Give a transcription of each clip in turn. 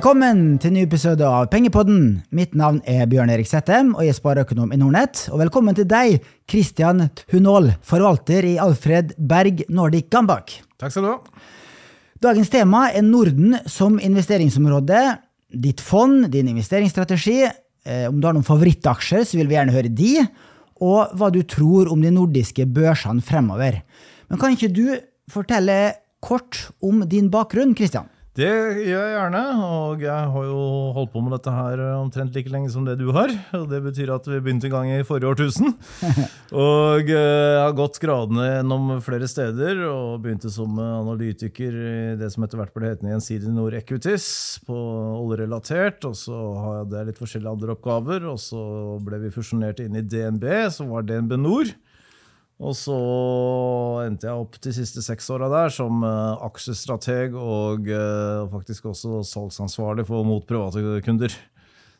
Velkommen til en ny episode av Pengepodden. Mitt navn er Bjørn Erik Settem, og jeg er spareøkonom i Nordnett. Og velkommen til deg, Christian Hunål, forvalter i Alfred Berg Nordic Gambak. Takk skal du ha. Dagens tema er Norden som investeringsområde. Ditt fond, din investeringsstrategi. Eh, om du har noen favorittaksjer, så vil vi gjerne høre de. Og hva du tror om de nordiske børsene fremover. Men kan ikke du fortelle kort om din bakgrunn, Christian? Det gjør jeg gjerne, og jeg har jo holdt på med dette her omtrent like lenge som det du har. og Det betyr at vi begynte en gang i forrige årtusen. Og jeg har gått gradene gjennom flere steder, og begynte som analytiker i det som etter hvert ble hetende Gjensidig Nord Equities, på oljerelatert. Og så har jeg litt forskjellige andre oppgaver, og så ble vi fusjonert inn i DNB, som var DNB Nord. Og så endte jeg opp de siste seks åra der som uh, aksjestrateg og uh, faktisk også salgsansvarlig for mot private kunder.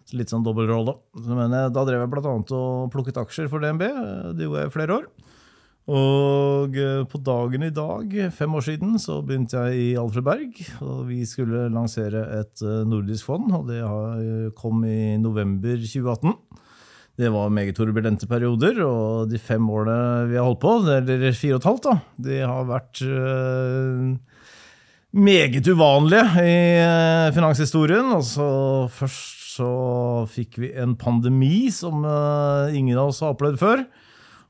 Så litt sånn dobbeltrolle. Men uh, da drev jeg bl.a. og plukket aksjer for DNB. Det gjorde jeg i flere år. Og på dagen i dag, fem år siden, så begynte jeg i Alfred Berg. Og vi skulle lansere et nordisk fond, og det kom i november 2018. Det var meget turbulente perioder, og de fem årene vi har holdt på, eller fire og et halvt, da, de har vært uh, meget uvanlige i uh, finanshistorien. Altså, først så fikk vi en pandemi som uh, ingen av oss har opplevd før.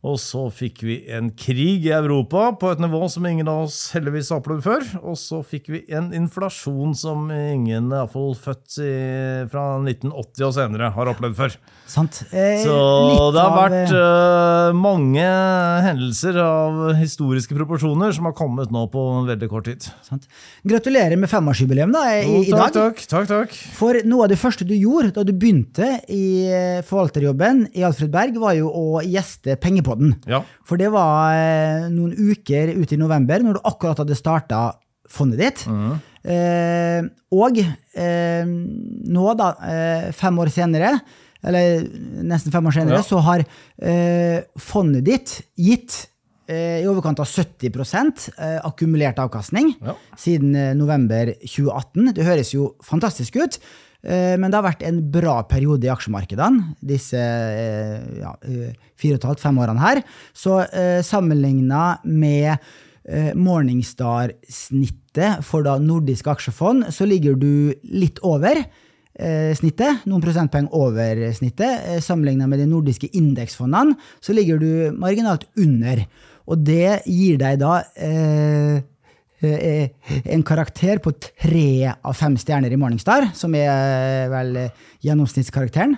Og så fikk vi en krig i Europa på et nivå som ingen av oss heldigvis har opplevd før. Og så fikk vi en inflasjon som ingen, iallfall født i, fra 1980 og senere, har opplevd før. Sant. Eh, så det har vært uh, mange hendelser av historiske proporsjoner som har kommet nå på en veldig kort tid. Sant. Gratulerer med femårsjubileum da, i, jo, takk, i dag. Takk, takk, takk. For noe av det første du gjorde da du begynte i forvalterjobben i Alfred Berg, var jo å gjeste Pengepodden. Ja. For det var eh, noen uker ute i november, når du akkurat hadde starta fondet ditt. Mm. Eh, og eh, nå, da, eh, fem år senere, eller nesten fem år senere, ja. så har eh, fondet ditt gitt eh, i overkant av 70% akkumulert avkastning ja. siden november 2018. Det høres jo fantastisk ut. Eh, men det har vært en bra periode i aksjemarkedene disse eh, ja, eh, fire og et halvt, fem årene her. Så sammenligna med Morningstar-snittet for da nordiske aksjefond, så ligger du litt over snittet, noen prosentpoeng over snittet. Sammenligna med de nordiske indeksfondene, så ligger du marginalt under. Og det gir deg da eh, en karakter på tre av fem stjerner i Morningstar, som er eh, vel gjennomsnittskarakteren.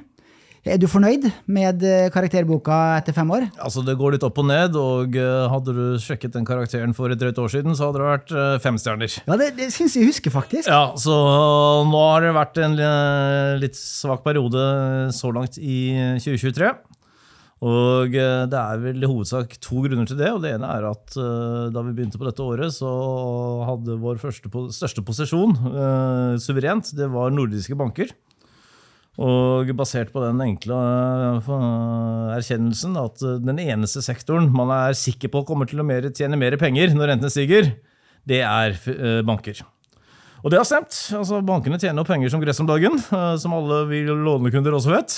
Er du fornøyd med eh, karakterboka etter fem år? Altså Det går litt opp og ned, og hadde du sjekket den karakteren for et drøyt år siden, så hadde det vært fem stjerner. Ja, Det, det syns jeg husker, faktisk. Ja, Så nå har det vært en litt svak periode så langt i 2023. Og eh, det er vel i hovedsak to grunner til det. og Det ene er at uh, da vi begynte på dette året, så hadde vår første, største posisjon eh, suverent, det var nordiske banker. Og basert på den enkle uh, erkjennelsen at den eneste sektoren man er sikker på kommer til å mer, tjene mer penger når rentene stiger, det er banker. Og det har stemt. Altså, bankene tjener penger som gress om dagen, som alle vi lånekunder også vet.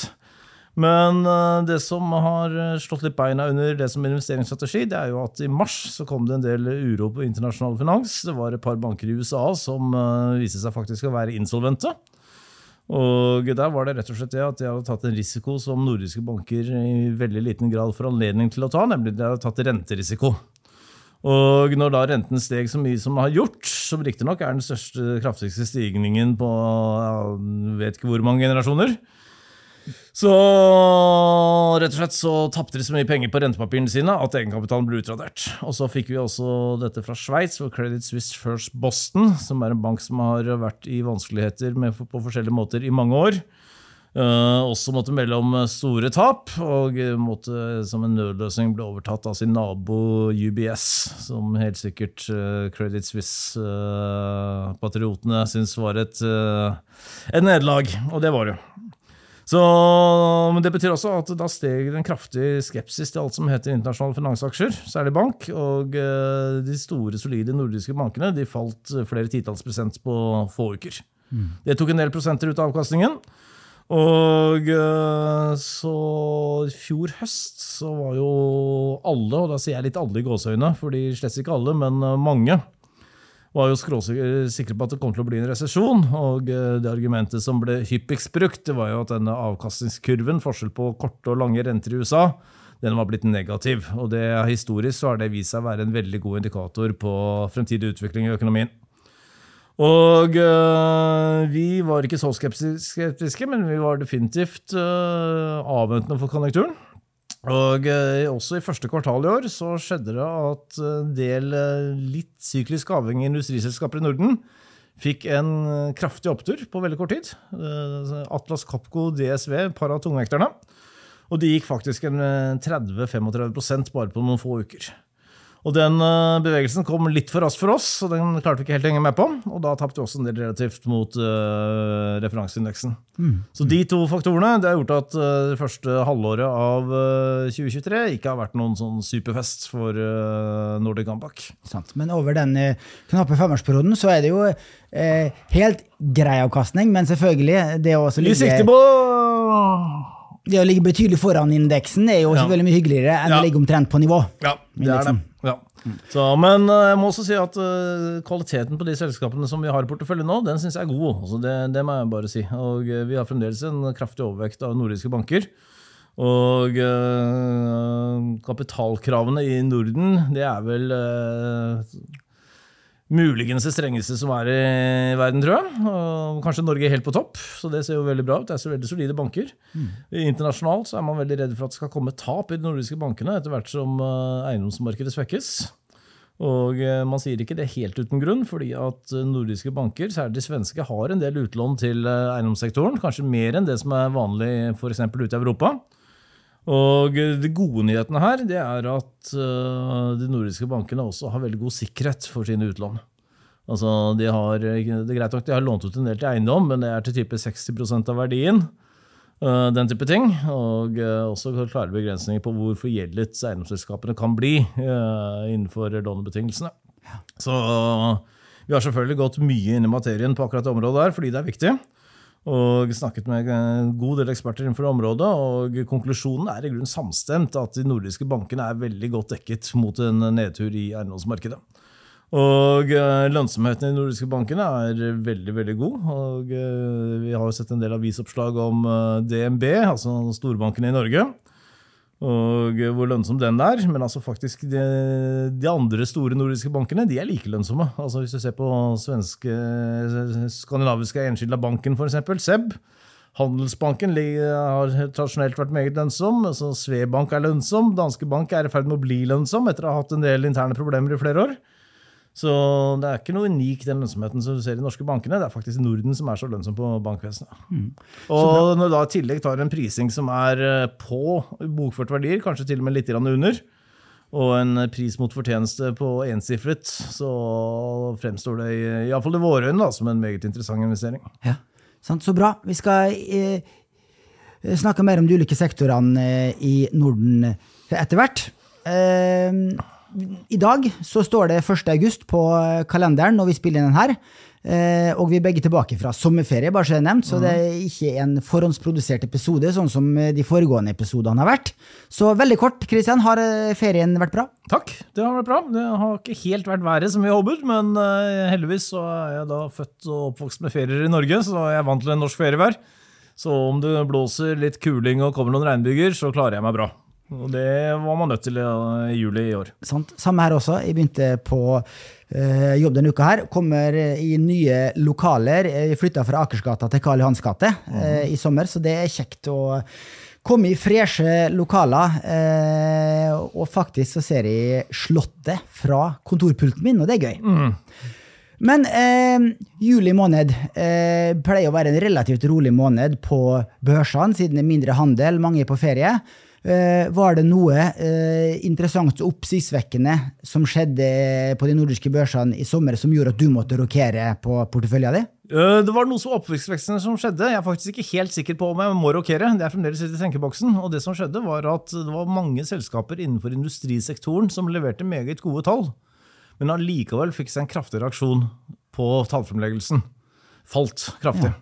Men eh, det som har eh, slått litt beina under det som investeringsstrategi, det er jo at i mars så kom det en del uro på internasjonal finans. Det var et par banker i USA som eh, viste seg faktisk å være insolvente. Og der var det rett og slett det at de hadde tatt en risiko som nordiske banker i veldig liten grad får anledning til å ta, nemlig de hadde tatt renterisiko. Og når da renten steg så mye som den har gjort, som riktignok er den største kraftigste stigningen på jeg vet ikke hvor mange generasjoner, så rett og slett så tapte de så mye penger på rentepapirene sine at egenkapitalen ble utradert. Og så fikk vi også dette fra Sveits, for Credit Suisse First Boston, som er en bank som har vært i vanskeligheter med, på forskjellige måter i mange år. Uh, også måtte melde om store tap, og måtte som en nødløsning ble overtatt av sin nabo UBS, som helt sikkert uh, Credit Suisse-patriotene uh, syntes var et, et nederlag. Og det var det. Så, men Det betyr også at da steg det en kraftig skepsis til alt som heter internasjonale finansaksjer, særlig bank. Og eh, de store, solide nordiske bankene de falt flere titalls prosent på få uker. Det tok en del prosenter ut av avkastningen. Og eh, så i fjor høst så var jo alle, og da sier jeg litt alle i gåseøyne, fordi slett ikke alle, men eh, mange, var jo skråsikre på at det kom til å bli en resesjon. Og eh, det argumentet som ble hyppigst brukt, det var jo at denne avkastningskurven, forskjell på korte og lange renter i USA, den var blitt negativ. Og det historisk så har det vist seg å være en veldig god indikator på fremtidig utvikling i økonomien. Og øh, vi var ikke så skeptiske, men vi var definitivt øh, avventende for konjunkturen. Og øh, også i første kvartal i år så skjedde det at en del litt syklisk avhengige industriselskaper i Norden fikk en kraftig opptur på veldig kort tid. Atlas Copco, DSV, par av tungvekterne. Og de gikk faktisk en 30-35% bare på noen få uker. Og den eh, bevegelsen kom litt for raskt for oss, og den klarte vi ikke helt å henge med på. Og da tapte vi også en del relativt mot uh, referanseindeksen. Mm. Så de to faktorene det har gjort at uh, det første halvåret av uh, 2023 ikke har vært noen sånn superfest for Nordic Ambac. Men over den knappe femårsperioden så er det jo helt grei avkastning, men selvfølgelig det å ligge Vi sikter på det å ligge betydelig foran indeksen er jo ja. veldig mye hyggeligere enn ja. å ligge omtrent på nivå. Ja, det er det. Så, men eh, jeg må også si at uh, kvaliteten på de selskapene som vi har i porteføljen nå, den syns jeg er god. Altså det, det, må jeg bare si. Og uh, vi har fremdeles en kraftig overvekt av nordiske banker. Og kapitalkravene i Norden, det er vel muligens det strengeste som er i verden, tror jeg. Og kanskje Norge er helt på topp, så det ser jo veldig bra ut. Det er så veldig solide banker. Mm. Internasjonalt så er man veldig redd for at det skal komme tap i de nordiske bankene etter hvert som eh, eiendomsmarkedet svekkes. Og eh, man sier ikke det helt uten grunn, fordi at eh, nordiske banker, særlig de svenske, har en del utlån til eiendomssektoren. Kanskje mer enn det som er vanlig f.eks. ute i Europa. Og De gode nyhetene her det er at uh, de nordiske bankene også har veldig god sikkerhet for sine utlån. Altså, de har, det er greit nok de har lånt ut en del til eiendom, men det er til type 60 av verdien. Uh, den type ting. Og uh, også klare begrensninger på hvor forgjeldet eiendomsselskapene kan bli innenfor lånebetingelsene. Så vi har selvfølgelig gått mye inn i materien på akkurat det området der, fordi det er viktig og snakket med en god del eksperter innenfor området. og Konklusjonen er i grunnen samstemt at de nordiske bankene er veldig godt dekket mot en nedtur i eiendomsmarkedet. Og eh, Lønnsomheten i de nordiske bankene er veldig veldig god. og eh, Vi har sett en del avisoppslag om eh, DNB, altså storbankene i Norge og hvor lønnsom den er. Men altså faktisk de, de, andre store nordiske bankene de er like lønnsomme. Altså Hvis du ser på svenske, skandinaviske Enskilda banken, f.eks., SEB. Handelsbanken har tradisjonelt vært meget lønnsom. altså Svebank er lønnsom. Danske Bank er i ferd med å bli lønnsom etter å ha hatt en del interne problemer i flere år. Så det er ikke noe unik den lønnsomheten som du ser i norske bankene. Det er faktisk Norden som er så lønnsom på bankvesenet. Mm. Og når du da i tillegg tar en prising som er eh, på bokført verdier, kanskje til og med litt under, og en pris mot fortjeneste på ensifret, så fremstår det iallfall i våre øyne som en meget interessant investering. Ja, sant, Så bra. Vi skal eh, snakke mer om de ulike sektorene eh, i Norden etter hvert. Eh, i dag så står det 1. august på kalenderen når vi spiller inn den her. Eh, og vi er begge tilbake fra sommerferie, bare så det er nevnt, så det er ikke en forhåndsprodusert episode, sånn som de foregående episodene har vært. Så veldig kort, Kristian, har eh, ferien vært bra? Takk, det har vært bra. Det har ikke helt vært været som vi håpet, men heldigvis så er jeg da født og oppvokst med ferier i Norge, så jeg er vant til en norsk ferievær. Så om det blåser litt kuling og kommer noen regnbyger, så klarer jeg meg bra. Og det var man nødt til i juli i år. Sant. Samme her også. Jeg begynte på eh, jobb denne uka her. Kommer i nye lokaler. Jeg flytta fra Akersgata til Karl Johans gate mm. eh, i sommer, så det er kjekt å komme i freshe lokaler. Eh, og faktisk så ser jeg Slottet fra kontorpulten min, og det er gøy. Mm. Men eh, juli måned eh, pleier å være en relativt rolig måned på børsene, siden det er mindre handel, mange er på ferie. Eh, var det noe eh, interessant og oppsiktsvekkende som skjedde på de nordiske børsene i sommer som gjorde at du måtte rokere på porteføljen din? Eh, det var noe så oppsiktsvekkende som skjedde. Jeg er faktisk ikke helt sikker på om jeg må rokere. Det er fremdeles i tenkeboksen. Og det som skjedde, var at det var mange selskaper innenfor industrisektoren som leverte meget gode tall, men allikevel fikk seg en kraftig reaksjon på tallfremleggelsen. falt kraftig.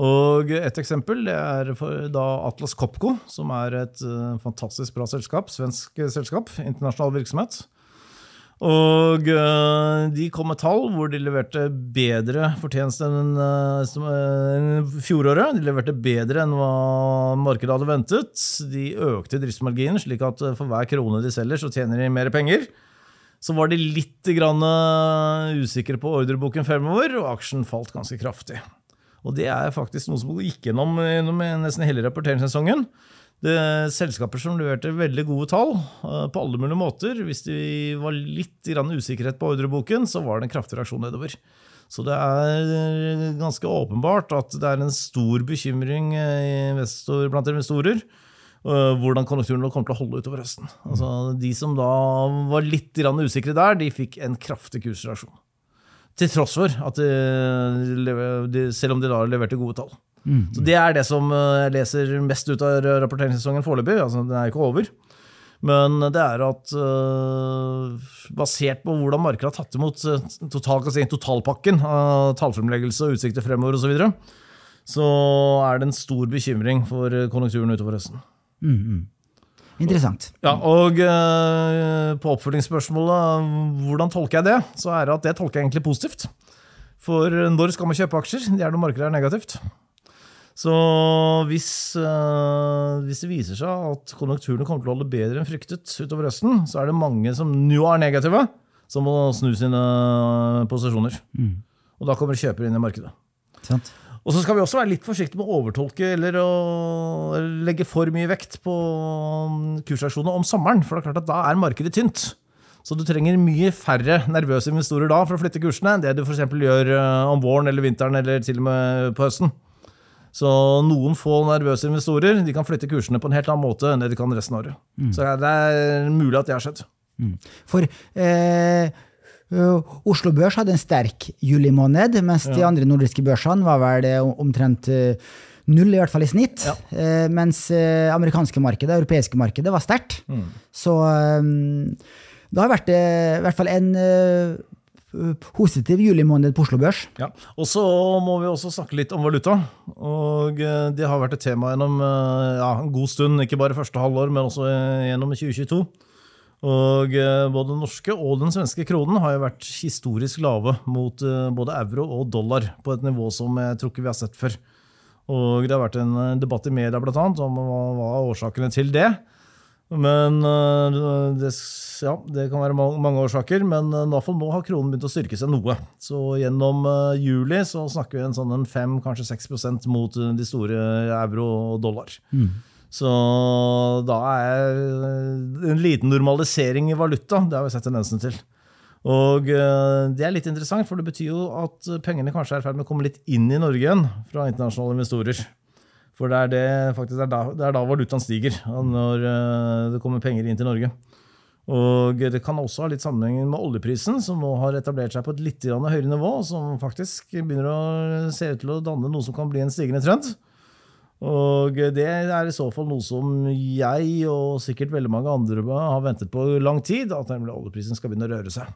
Og et eksempel det er da Atlas Copco, som er et uh, fantastisk bra selskap, svensk selskap, internasjonal virksomhet. Og uh, de kom med tall hvor de leverte bedre fortjeneste enn uh, fjoråret. De leverte bedre enn hva markedet hadde ventet. De økte driftsmarginen, slik at for hver krone de selger, så tjener de mer penger. Så var de litt usikre på ordreboken fremover, og aksjen falt ganske kraftig. Og det er faktisk noe som gikk gjennom, gjennom nesten hele rapporteringssesongen. Det er selskaper som leverte veldig gode tall uh, på alle mulige måter. Hvis de var litt usikkerhet på ordreboken, så var det en kraftig reaksjon nedover. Så det er ganske åpenbart at det er en stor bekymring eh, blant investorer hvordan konjunkturen kommer til å holde utover høsten. Altså, de som da var litt usikre der, de fikk en kraftig kursreaksjon. Til tross for at de, de, selv om de da leverte gode tall. Mm. Så Det er det som eh, jeg leser mest ut av rapporteringssesongen foreløpig. Altså, den er ikke over. Men det er at uh, basert på hvordan markedet har tatt imot total, si, totalpakken av tallfremleggelse og utsikter fremover osv., så, videre, så er det en stor bekymring for konjunkturen utover høsten. Mm, mm. Interessant. Ja, og uh, På oppfølgingsspørsmålet hvordan tolker jeg det, så er det at det tolker jeg egentlig positivt. For når skal man kjøpe aksjer? Det er når markedet er negativt. Så hvis, uh, hvis, det viser seg at konjunkturene kommer til å holde bedre enn fryktet utover høsten, så er det mange som nå er negative, som må snu sine posisjoner. Mm. Og da kommer kjøper inn i markedet. Sant. Og så skal vi også være litt forsiktige med å overtolke eller å legge for mye vekt på kursaksjoner om sommeren, for det er klart at da er markedet tynt. Så du trenger mye færre nervøse investorer da for å flytte kursene enn det du f.eks. gjør eh, om våren eller vinteren eller til og med på høsten. Så noen få nervøse investorer de kan flytte kursene på en helt annen måte enn det de kan resten av året. Mm. Så det er mulig at det har skjedd. Mm. For eh Uh, Oslo Børs hadde en sterk juli måned, mens ja. de andre nordiske børsene var vel omtrent uh, null, i hvert fall i snitt. Ja. Mens amerikanske markedet, europeiske markedet, var sterkt. Mm. Så det har vært i hvert fall en positiv julimåned på Oslo Børs. Ja. Og så må vi også snakke litt om valuta. Og det har vært et tema gjennom ja, en god stund, ikke bare første halvår, men også gjennom 2022. Og eh, både den norske og den svenske kronen har jo vært historisk lave mot eh, både euro og dollar, på et nivå som jeg tror ikke vi har sett før. Og det har vært en eh, debatt i media blant annet, om hva er årsakene til det. Men det, ja, det kan være mange årsaker, men nå har kronen begynt å styrke seg noe. Så gjennom juli så snakker vi en sånn 5, kanskje 6% mot de store euro og dollar. Mm. Så da er en liten normalisering i valuta. Det har vi sett tendensen til. Og eh, det er litt interessant, for det betyr jo at pengene kanskje er i ferd med å komme litt inn i Norge igjen fra internasjonale investorer. For det er, det, faktisk, det er, da, det er da valutaen stiger, når eh, det kommer penger inn til Norge. Og Det kan også ha litt sammenheng med oljeprisen, som nå har etablert seg på et litt høyere nivå, som faktisk begynner å se ut til å danne noe som kan bli en stigende trend. Og det er i så fall noe som jeg og sikkert veldig mange andre har ventet på lang tid, at nemlig oljeprisen skal begynne å røre seg.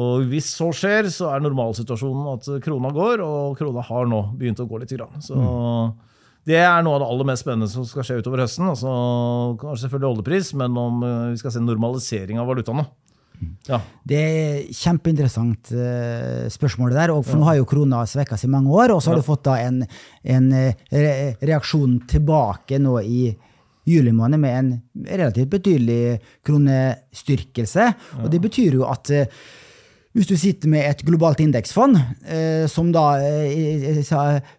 Og hvis så skjer, så er normalsituasjonen at krona går, og krona har nå begynt å gå litt. Så det er noe av det aller mest spennende som skal skje utover høsten. Altså, kanskje selvfølgelig oljepris, men om vi skal se normalisering av valutaene. Ja. Det er kjempeinteressant uh, spørsmål der. Og for ja. nå har jo krona svekka seg i mange år, og så har ja. du fått da en, en re reaksjon tilbake nå i juli måned med en relativt betydelig kronestyrkelse. Og det betyr jo at uh, hvis du sitter med et globalt indeksfond, eh, som da eh,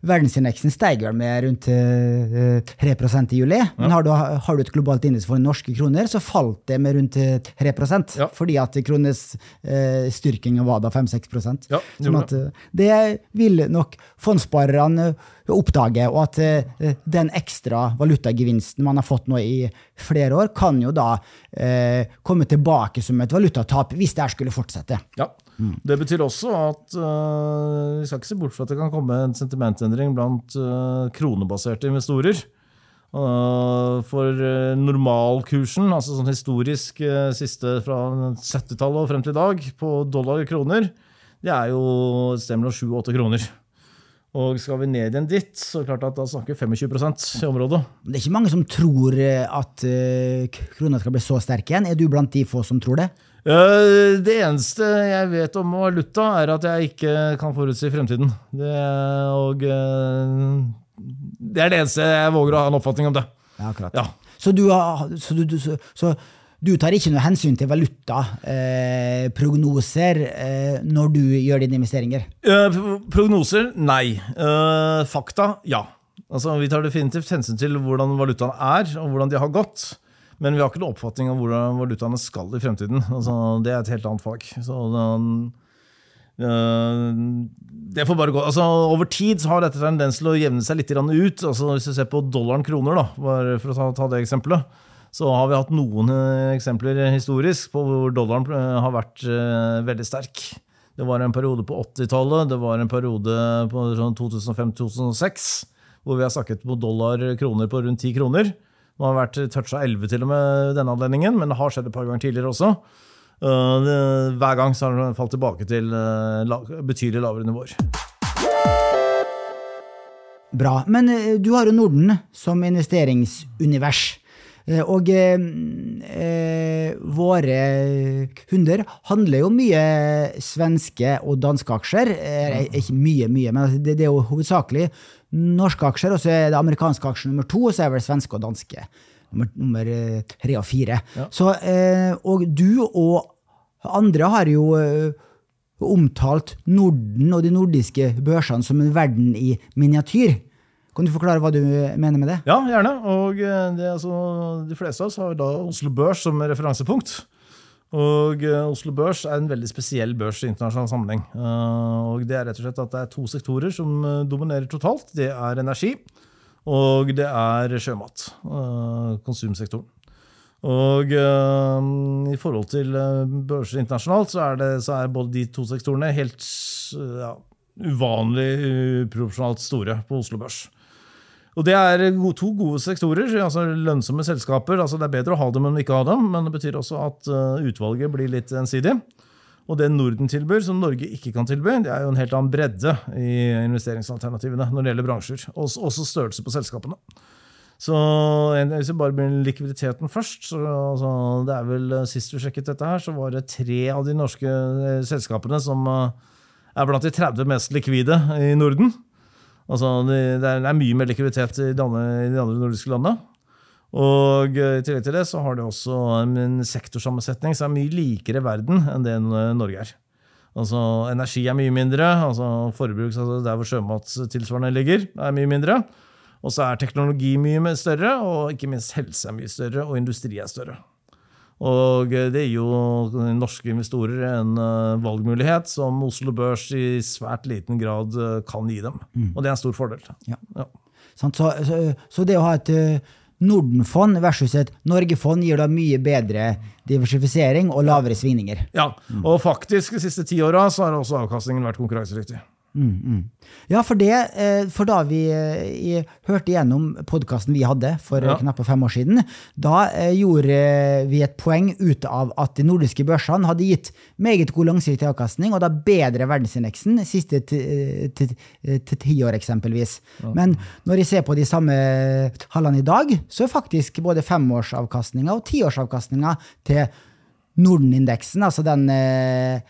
Verdensindeksen steiger med rundt eh, 3% i juli. Ja. Men har du, har du, et globalt indeksfond i norske kroner, så falt det med rundt 3 eh, ja. Fordi at eh, var da 5-6 ja, sånn at, eh, Det vil nok fondssparerne oppdage, og at eh, den ekstra valutagevinsten man har fått nå i flere år, kan jo da eh, komme tilbake som et valutatap hvis det her skulle fortsette. Ja. Det betyr også at uh, vi skal ikke se bort fra at det kan komme en sentimentendring blant uh, kronebaserte investorer. Uh, for normalkursen, altså sånn historisk siste fra 70-tallet og frem til i dag, på dollar og kroner, det er jo et sted mellom 7 og 8 kroner. Og skal vi ned igjen dit, så er det klart at da snakker vi 25 i området. Det er ikke mange som tror eh, at uh, krona skal bli så sterk igjen. Er du blant de få som tror det? Eh, Det eneste jeg vet om valuta, er at jeg ikke kan forutsi fremtiden. Det, og eh, det er det eneste jeg våger å ha en oppfatning om det. Ja, akkurat. Ja. Så, du har, så, du, du, så, så du tar ikke noe hensyn til valutaprognoser eh, eh, når du gjør dine investeringer? Eh, Prognoser? Nei. Eh, Fakta? Ja. Altså, vi tar definitivt hensyn til hvordan valutaen er, og hvordan de har gått. Men vi har ikke noen oppfatning av hvordan valutaene skal i fremtiden. Altså, det er et helt annet fag. Så det får bare gå. Altså, over tid har dette tendens til å jevne seg litt ut. Altså, hvis du ser på dollaren kroner, da, for å ta det eksempelet, så har vi hatt noen eh, eksempler historisk på hvor dollaren eh, har vært eh, veldig sterk. Det var en periode på 80-tallet, det var en periode på sånn 2005-2006 hvor vi har snakket på dollar kroner på rundt 10 kroner. Det har vært toucha 11 til og med denne anledningen, men det har skjedd et par ganger tidligere også. Hver gang så har den falt tilbake til betydelig lavere nivåer. Bra. Men du har jo Norden som investeringsunivers. Eh, Og eh, eh, våre kunder handler jo mye svenske og danske aksjer. Eh, ikke mye, mye, men det, det er jo hovedsakelig norske aksjer, og så er det amerikanske aksjer nummer to, og så er det vel svenske og danske nummer, nummer eh, tre og fire. Så, eh, og du og andre har jo omtalt Norden og de nordiske børsene som en verden i miniatyr. Kan du forklare hva du mener med det? Ja, gjerne. Og eh, det, altså, de fleste av oss har da Oslo Børs som referansepunkt. Og eh, Oslo Børs er en veldig spesiell børs i internasjonal sammenheng. Eh, og det er rett og slett at det er to sektorer som dominerer totalt. Det er energi, og det er sjømat. Konsumsektoren. Og i forhold til børser internasjonalt, så er, det, så er både de to sektorene helt ja, uvanlig uproporsjonalt store på Oslo Børs. Og det er to gode sektorer, altså lønnsomme selskaper. altså Det er bedre å ha dem enn å ikke ha dem, men det betyr også at eh, utvalget blir litt ensidig. Og det Norden tilbyr, som Norge ikke kan tilby, det er jo en helt annen bredde i investeringsalternativene når det gjelder bransjer. Også, også størrelse på selskapene. Så hvis vi bare begynner likviditeten først så, altså, det er vel eh, Sist vi sjekket dette, her, så var det tre av de norske eh, selskapene som er blant de 30 mest likvide i Norden. Altså, det, det er, mye mer likviditet i de andre, nordiske landene. Og eh, i tillegg til det så har det også en sektorsammensetning som er mye likere verden enn det Norge er. Altså, Energi er mye mindre, altså Forbruk altså der hvor sjømatstilsvarende ligger, er mye mindre. Og så er teknologi mye større, og ikke minst helse er mye større, og industri er større. Og eh, det gir jo norske investorer en eh, valgmulighet som Oslo Børs i svært liten grad eh, kan gi dem. Og det er en stor fordel. Ja. Ja. Så, så, så det å ha et Nordenfond versus et Norge-fond gir da mye bedre diversifisering og lavere svingninger. Ja, og faktisk de siste ti åra har også avkastningen vært konkurransedyktig. Mm, mm. Ja, for det, eh, for da vi eh, hørte igjennom podkasten vi hadde for Ja. eh, knappe fem år siden, da gjorde vi et poeng ut av at de nordiske børsene hadde gitt meget god langsiktig avkastning, og da bedre verdensindeksen siste ti- ti- til tiår, år, eksempelvis. Men når jeg ser på de samme tallene i dag, så er faktisk både femårsavkastninga og tiårsavkastninga til Norden-indeksen, altså den eh,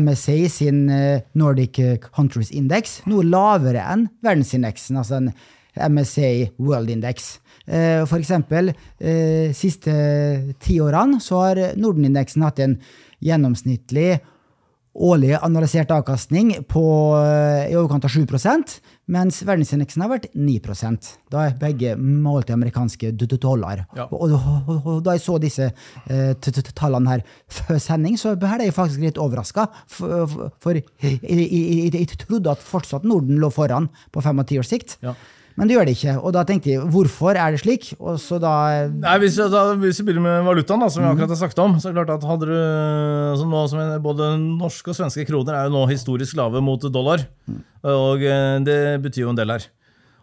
MSA sin eh, Nordic Countries Index, noe lavere enn verdensindeksen, altså den MSA World Index. Eh, for eksempel, eh, siste ti årene så har Norden-indeksen hatt en gjennomsnittlig årlig analysert avkastning på eh, i overkant av 7% mens verdensindeksen har vært 9 Da er begge målt i amerikanske dollar. Ja. Og, og, og, og da jeg så disse eh, tallene her før sending, så ble jeg faktisk litt overraska. For, for, for jeg, jeg, jeg, jeg trodde at fortsatt Norden lå foran på fem og ti års sikt. Ja. Men det gjør det ikke. Og da tenkte jeg hvorfor er det slik? Og så da Nei, hvis, jeg- da, hvis vi begynner med valutaen, da, som vi akkurat har sagt om, så er det klart at hadde du altså nå som Både norske og svenske kroner er jo nå historisk lave mot dollar. Og eh, det betyr jo en del her.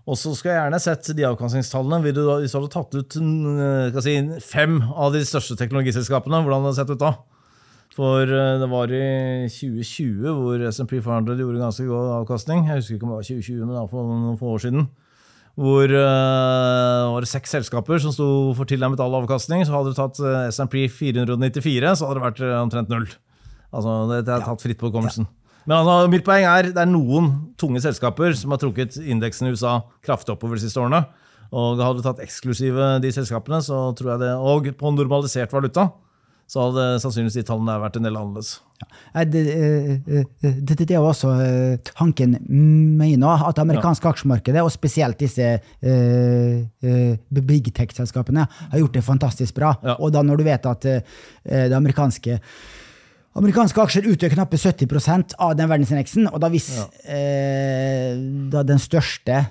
Og så skal jeg gjerne sett de avkastningstallene. Du hvis du hadde tatt ut skal si, fem av de største teknologiselskapene, hvordan hadde det sett ut da? For eh, det var i 2020 hvor SMP 400 gjorde ganske god avkastning. Jeg husker ikke om det var 2020, men det var for noen få år siden. Hvor uh, var det seks selskaper som sto for tilnærmet all avkastning. Så hadde du tatt uh, SMP 494, så hadde det vært uh, omtrent null. Altså, det, det er tatt fritt på hukommelsen. Men altså, mitt poeng er det er noen tunge selskaper som har trukket indeksen i USA kraftig oppover de siste årene. Og hadde du tatt eksklusive de selskapene, så tror jeg det, og på normalisert valuta, så hadde sannsynligvis de tallene vært en del annerledes. Ja. Det, det, det, det, er også tanken min mener at det amerikanske ja. aksjemarkedet, og spesielt disse uh, big tech-selskapene, har gjort det fantastisk bra. Ja. Og da når du vet at det amerikanske Amerikanske aksjer utgjør knappe 70% av den verdensindeksen. Og da hvis eh, da den største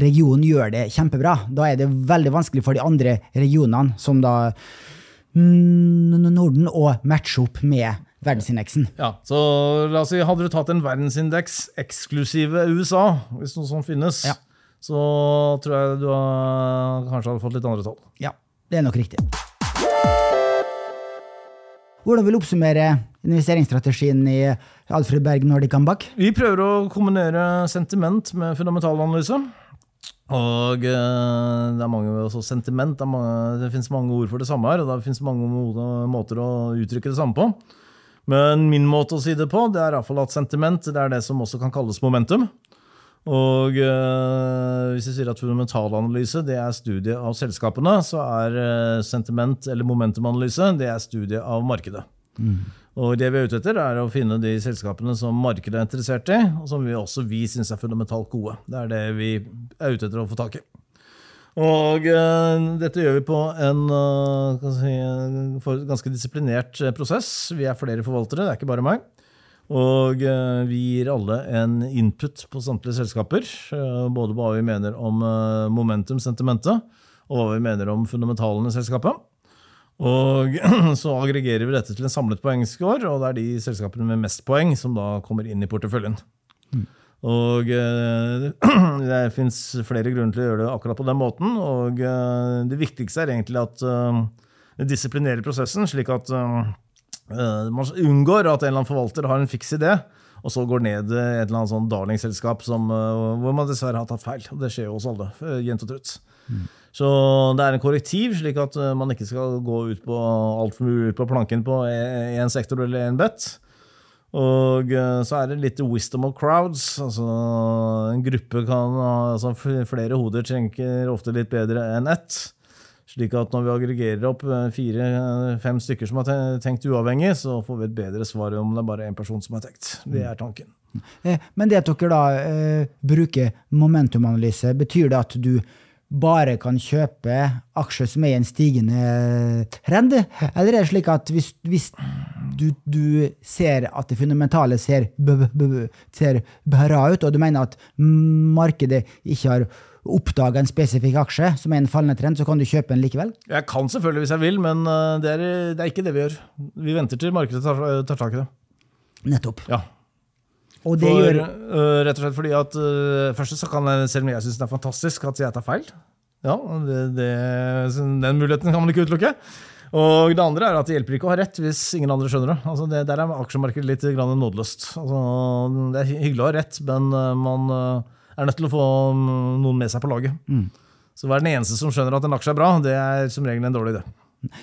regionen gjør det kjempebra, da er det veldig vanskelig for de andre regionene, som da Norden, å matche opp med verdensindeksen. Ja, så la oss si, Hadde du tatt en verdensindeks eksklusive USA, hvis noe sånt finnes, ja. så tror jeg du har, kanskje hadde fått litt andre tall. Ja, det er nok riktig. Hvordan vil du oppsummere investeringsstrategien i Alfred Berg Nordic Ambach? Vi prøver å kombinere sentiment med fundamentalanalyse. Og eh, det er mange også sentiment. Det, mange, det finnes mange ord for det samme her, og det finnes mange måter å uttrykke det samme på. Men min måte å si det på, det er iallfall at sentiment det er det som også kan kalles momentum. Og øh, hvis jeg sier at fundamentalanalyse det er studie av selskapene, så er øh, sentiment eller momentumanalyse det er studie av markedet. Mm. Og det vi er ute etter, er å finne de selskapene som markedet er interessert i, og som vi også vi syns er fundamentalt gode. Det er det vi er ute etter å få tak i. Og uh, dette gjør vi på en si, ganske disiplinert prosess. Vi er flere forvaltere, det er ikke bare meg. Og uh, vi gir alle en input på samtlige selskaper. både både hva vi mener om eh, momentum, sentimentet, og hva vi mener om fundamentalene i selskapet. Og så aggregerer vi dette til en samlet poengscore, og det er de selskapene med mest poeng som da kommer inn i porteføljen. Mm. Og det fins flere grunner til å gjøre det akkurat på den måten. Og det viktigste er egentlig at det disiplinerer prosessen, slik at Eh, man unngår at en eller annen forvalter har en fiks idé, og så går ned i et eller annet sånn darlingselskap eh, hvor man dessverre har tatt feil. Det skjer jo hos alle. Eh, jevnt og trutt. Mm. Så det er en korrektiv, slik at man ikke skal gå ut på altfor ut på planken på én sektor eller én bet. Og så er det litt wisdom of crowds. altså En gruppe kan altså Flere hoder trenger ofte litt bedre enn ett. Slik at når vi aggregerer opp eh, fire-fem stykker som har tenkt uavhengig, så får vi et bedre svar om det er bare én person som har tenkt. Det er tanken. Eh, men det at dere da eh, bruker momentumanalyse, betyr det at du bare kan kjøpe aksjer som er i en stigende trend? Eller er det slik at hvis, hvis du, du, ser at det fundamentale ser, ser bra ut, og du mener at markedet ikke har oppdaga en spesifikk aksje som er en fallende trend, så kan du kjøpe en likevel? Jeg kan selvfølgelig hvis jeg vil, men eh, det er, det er ikke det vi gjør. Vi venter til markedet tar, tar tak i det. Nettopp. Ja. Og det For, gjør... Uh, rett og slett fordi at uh, Først så kan jeg, selv om jeg syns det er fantastisk at jeg tar feil. Ja, det, det, Den muligheten kan man ikke utelukke. Og det andre er at det hjelper ikke å ha rett hvis ingen andre skjønner det. Altså det der er aksjemarkedet litt nådeløst. Altså, det er hyggelig å ha rett, men man er nødt til å få noen med seg på laget. Mm. Så hver den eneste som skjønner at en aksje er bra, det er som regel en dårlig idé.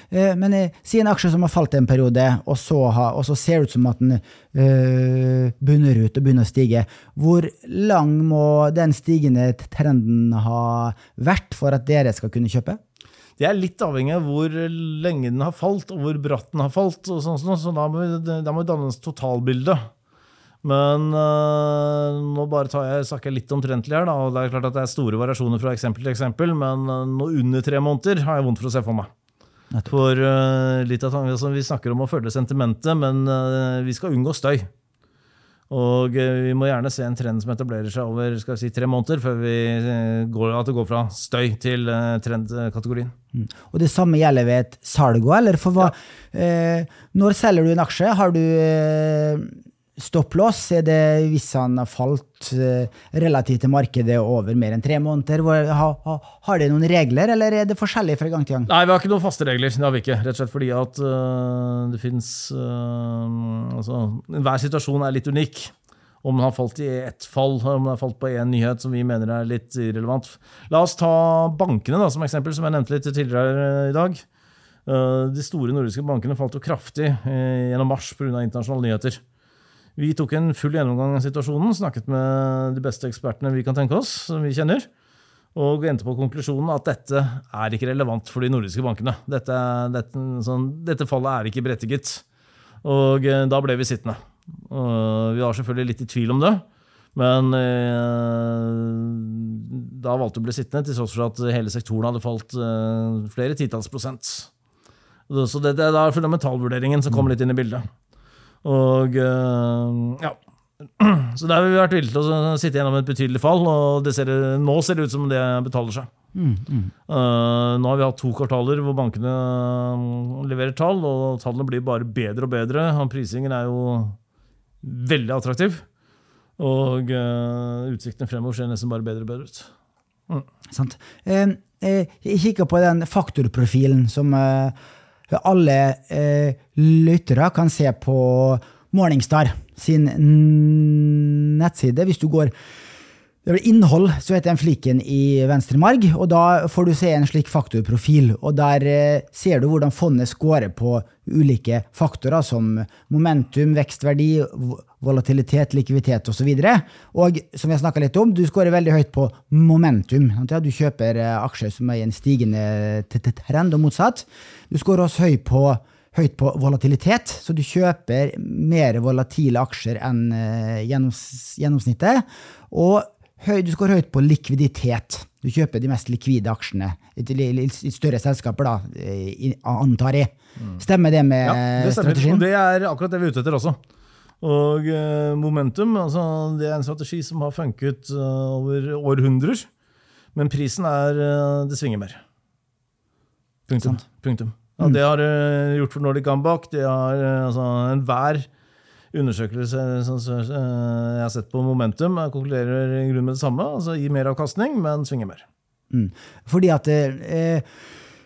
Eh, men eh, si en aksje som har falt en periode, og så, har, og så ser det ut som at den øh, bunner ut og begynner å stige. Hvor lang må den stigende trenden ha vært for at dere skal kunne kjøpe? Det er litt avhengig av hvor lenge den har falt, og hvor bratt den har falt. og sånn, så Da må da må dannes totalbildet. totalbilde. Men øh, nå bare tar jeg, snakker jeg litt omtrentlig her. Da, og Det er klart at det er store variasjoner fra eksempel til eksempel, men nå under tre måneder har jeg vondt for å se for meg. For uh, litt av altså, Vi snakker om å følge sentimentet, men vi skal unngå støy. Og vi må gjerne se en trend som etablerer seg over skal vi si, tre måneder, før vi går, at det går fra støy til trendkategorien. Mm. Og Det samme gjelder ved et salg òg, eller? For hva, ja. når selger du en aksje? Har du stopplås er det hvis han har falt eh, relativt til markedet over mer enn tre måneder. Har det noen regler, eller er det forskjellig fra gang til gang? Nei, vi har ikke noen faste regler. Det har vi ikke. Rett og slett fordi at øh, det fins altså, Hver situasjon er litt unik. Om den har falt i ett fall, om den har falt på én nyhet som vi mener er litt irrelevant. La oss ta bankene da, som eksempel, som jeg nevnte litt tidligere i dag. Eh, De store nordiske bankene falt jo kraftig eh, gjennom mars pga. internasjonale nyheter. Vi tok en full gjennomgang av situasjonen, snakket med de beste ekspertene vi kan tenke oss, som vi kjenner, og endte på konklusjonen at dette er ikke relevant for de nordiske bankene. Dette, dette, sånn, dette fallet er ikke berettiget. Og eh, da ble vi sittende. Vi var selvfølgelig litt i tvil om det, men eh, da valgte vi å bli sittende, til tross for at hele sektoren hadde falt eh, flere titalls prosent. Så det, det er fundamentalvurderingen som kommer litt inn i bildet. Og eh, ja. Så der har vi vært villige til å sitte gjennom et betydelig fall, og det ser, nå ser det ut som det betaler seg. Eh, nå har vi hatt to kvartaler hvor bankene eh, leverer tall, og tallene blir bare bedre og bedre. Og prisingen er jo veldig attraktiv. Og eh, utsiktene fremover ser nesten bare bedre og bedre ut. Sant? Eh, eh, Jeg kikker på den faktorprofilen som eh, alle eh, lyttere kan se på Morningstar sin nettside. Hvis du går det er vel innhold, så heter den fliken i venstre marg, og da får du se en slik faktorprofil. Og der eh, ser du hvordan fondet scorer på ulike faktorer som momentum, vekstverdi, volatilitet, likviditet osv. Og som vi har snakka litt om, du scorer veldig høyt på momentum. Du kjøper eh, aksjer som er i en stigende trend, og motsatt. Du scorer også høyt på høyt på volatilitet, så du kjøper mer volatile aksjer enn eh, gjennoms, gjennomsnittet. Og høy, du skår høyt på likviditet. Du kjøper de mest likvide aksjene i, større selskaper, da, antar jeg. Stemmer det med Ja, det stemmer. strategien? Og det er akkurat det vi er ute etter også. Og eh, momentum, altså, det er en strategi som har funket uh, over århundrer. Men prisen er uh, Det svinger mer. Punktum. Punktum. Ja, det har det gjort for Nordic Gambach. Det har altså, enhver undersøkelse som som, eh, jeg har sett på momentum, jeg konkluderer i grunn med det samme. Altså Gi mer avkastning, men svinger mer. Mm. Fordi at eh,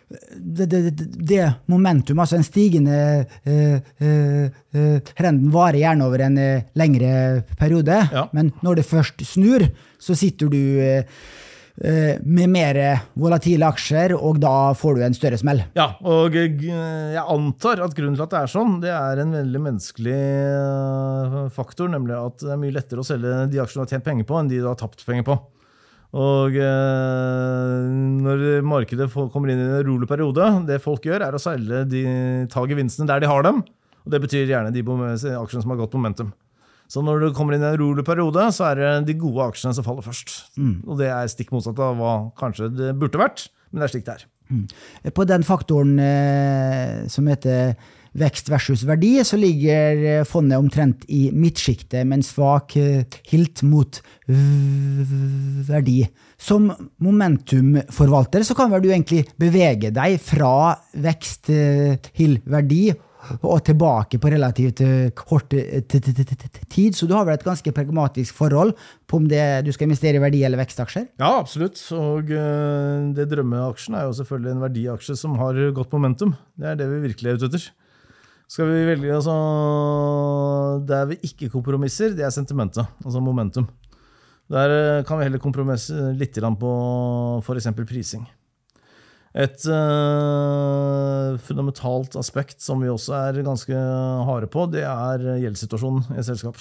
det, det, det, det momentum, altså en stigende eh, eh, eh, trenden, varer gjerne over en eh, lengre periode. Ja. Men når det først snur, så sitter du eh, eh, med mer volatile aksjer, og da får du en større smell. Ja, og eh, jeg antar at grunnen til at det er sånn, det er en veldig menneskelig eh, faktor, nemlig at det er mye lettere å selge de aksjene du har tjent penger på, enn de du har tapt penger på. Og eh, når markedet kommer inn i en rolig periode, det folk gjør, er å selge de, ta gevinstene der de har dem. Og det betyr gjerne de aksjene som har gått momentum. Så når du kommer inn i en rolig periode, så er det de gode aksjene som faller først. Og det er stikk motsatt av hva kanskje det burde vært, men det er slik det er. På den faktoren eh, som heter vekst versus verdi, så ligger eh, fondet omtrent i midtsjiktet med en svak eh, hilt mot verdi. Som momentumforvalter så kan vel du egentlig bevege deg fra vekst eh, til verdi og tilbake på relativt eh, kort eh, tid, så du har vel et ganske pragmatisk forhold på om det, du skal investere i verdi- eller vekstaksjer? Ja, absolutt. Og eh, det drømmeaksjen er jo selvfølgelig en verdiaksje som har godt momentum. Det er det vi virkelig er ute etter. Skal vi velge altså, Der vi ikke kompromisser, det er sentimentet. Altså momentum. Der kan vi heller kompromisse litt på f.eks. prising. Et uh, fundamentalt aspekt som vi også er ganske harde på, det er gjeldssituasjonen i selskap.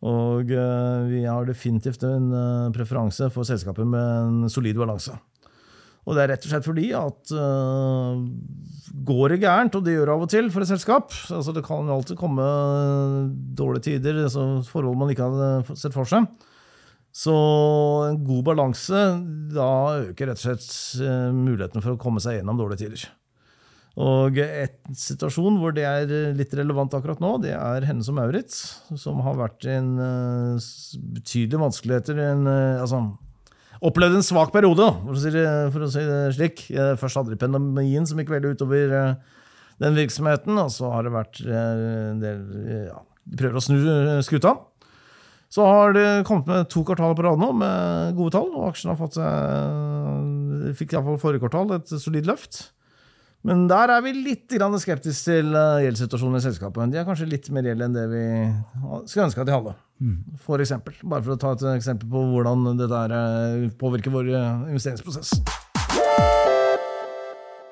Og uh, vi har definitivt en uh, preferanse for selskaper med en solid balanse. Og det er rett og slett fordi at går det gærent, og det gjør det av og til for et selskap altså Det kan alltid komme dårlige tider, altså forhold man ikke hadde sett for seg. Så en god balanse, da øker rett og slett eh, muligheten for å komme seg gjennom dårlige tider. Og en situasjon hvor det er litt relevant akkurat nå, det er henne som Maurits, som har vært i en eh, betydelige vanskeligheter. En, eh, altså, opplevd en svak periode, for å si det, for å si det slik. Eh, Først hadde de pandemien som gikk veldig utover eh, den virksomheten, og så har det vært eh, en del, eh, ja, de prøver å snu eh, skuta. Så har det kommet med to kvartaler på rad nå med gode tall, og aksjen har fått seg Fikk iallfall forrige kvartal et solid løft. Men der er vi litt skeptiske til eh, gjeldssituasjonen i selskapet. De er kanskje litt mer gjeld enn det vi skulle ønske at de hadde. For eksempel. Bare for å ta et eksempel på hvordan dette eh, påvirker vår eh, investeringsprosess.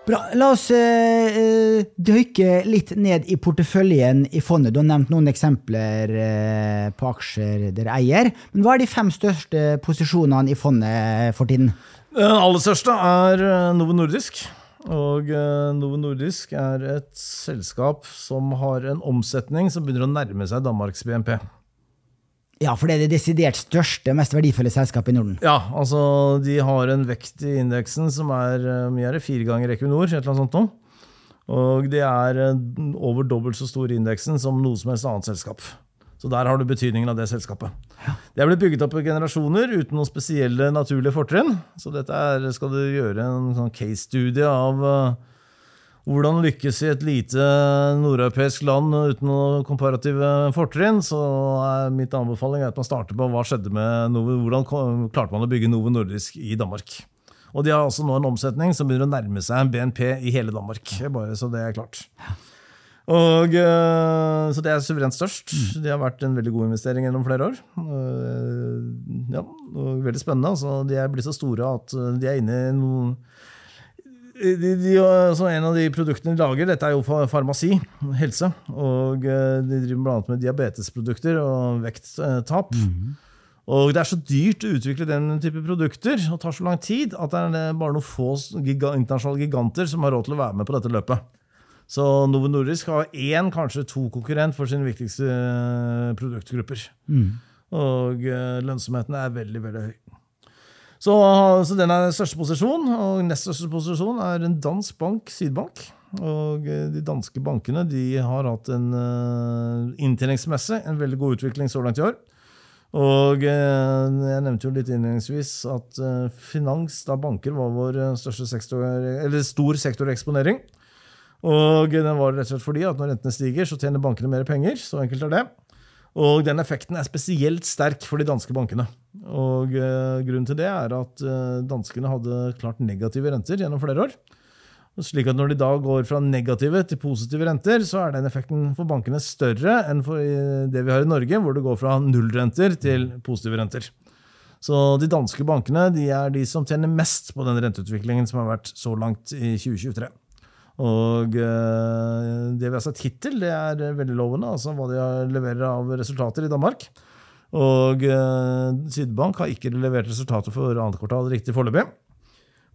Bra. La oss eh, dykke litt ned i porteføljen i fondet. Du har nevnt noen eksempler uh, på aksjer dere eier. Men hva er de fem største posisjonene i fondet for tiden? Den aller største er Novo Nordisk. Og Novo Nordisk er et selskap som har en omsetning som begynner å nærme seg Danmarks BNP. Ja, for det er det desidert største, mest verdifulle selskapet i Norden. Ja, altså de har en vekt i indeksen som er eh, mye er det, fire ganger Equinor, et eller annet sånt noe. Og det er eh, over dobbelt så stor i indeksen som noe som helst annet selskap. Så der har du betydningen av det selskapet. Det er blitt bygget opp i generasjoner uten noen spesielle naturlige fortrinn. Så dette er, skal du gjøre en sånn case-studie av eh, hvordan lykkes i et lite nordeuropeisk land uten noen komparative fortrinn, så er mitt anbefaling at man starter på hva skjedde med Novo, hvordan klarte man å bygge Novo Nordisk i Danmark. Og de har altså nå en omsetning som begynner å nærme seg en BNP i hele Danmark. Bare så det er klart. Og, eh, så det er suverent størst. Det har vært en veldig god investering gjennom flere år. Eh, Ja, og veldig spennende. Altså, de er blitt så store at eh, de er inne i noen de, de, altså en av de produktene de lager, dette er jo farmasi, helse. Og eh, de driver bl.a. med diabetesprodukter og vekttap. Og det er så dyrt å utvikle den type produkter og tar så lang tid at det er bare noen få giga, internasjonale giganter som har råd til å være med på dette løpet. Så Novo Nordisk har én, kanskje to konkurrent for sine viktigste produktgrupper. produktgrupper. Og eh, lønnsomheten er veldig, veldig høy. Så, så den er største posisjon, og nest største posisjon er en dansk bank, Sydbank. Og eh, de danske bankene de har hatt en uh, inntjeningsmessig en veldig god utvikling så langt i år. Og uh, jeg nevnte jo litt innledningsvis at uh, finans, da banker, var vår eh, største sektor, eller stor sektoreksponering. Og den var rett og slett fordi at når rentene stiger, så tjener bankene mer penger. Så enkelt er det. Og den effekten er spesielt sterk for de danske bankene. Og eh, Grunnen til det er at eh, danskene hadde klart negative renter gjennom flere år. Slik at Når de da går fra negative til positive renter, så er den effekten for bankene større enn for det vi har i Norge, hvor det går fra nullrenter til positive renter. Så de danske bankene de er de som tjener mest på den renteutviklingen som har vært så langt i 2023. Og eh, det vi har sett hittil, det er veldig lovende, altså hva de leverer av resultater i Danmark. Og eh, Sydbank har ikke levert resultater for annet kvartal riktig foreløpig.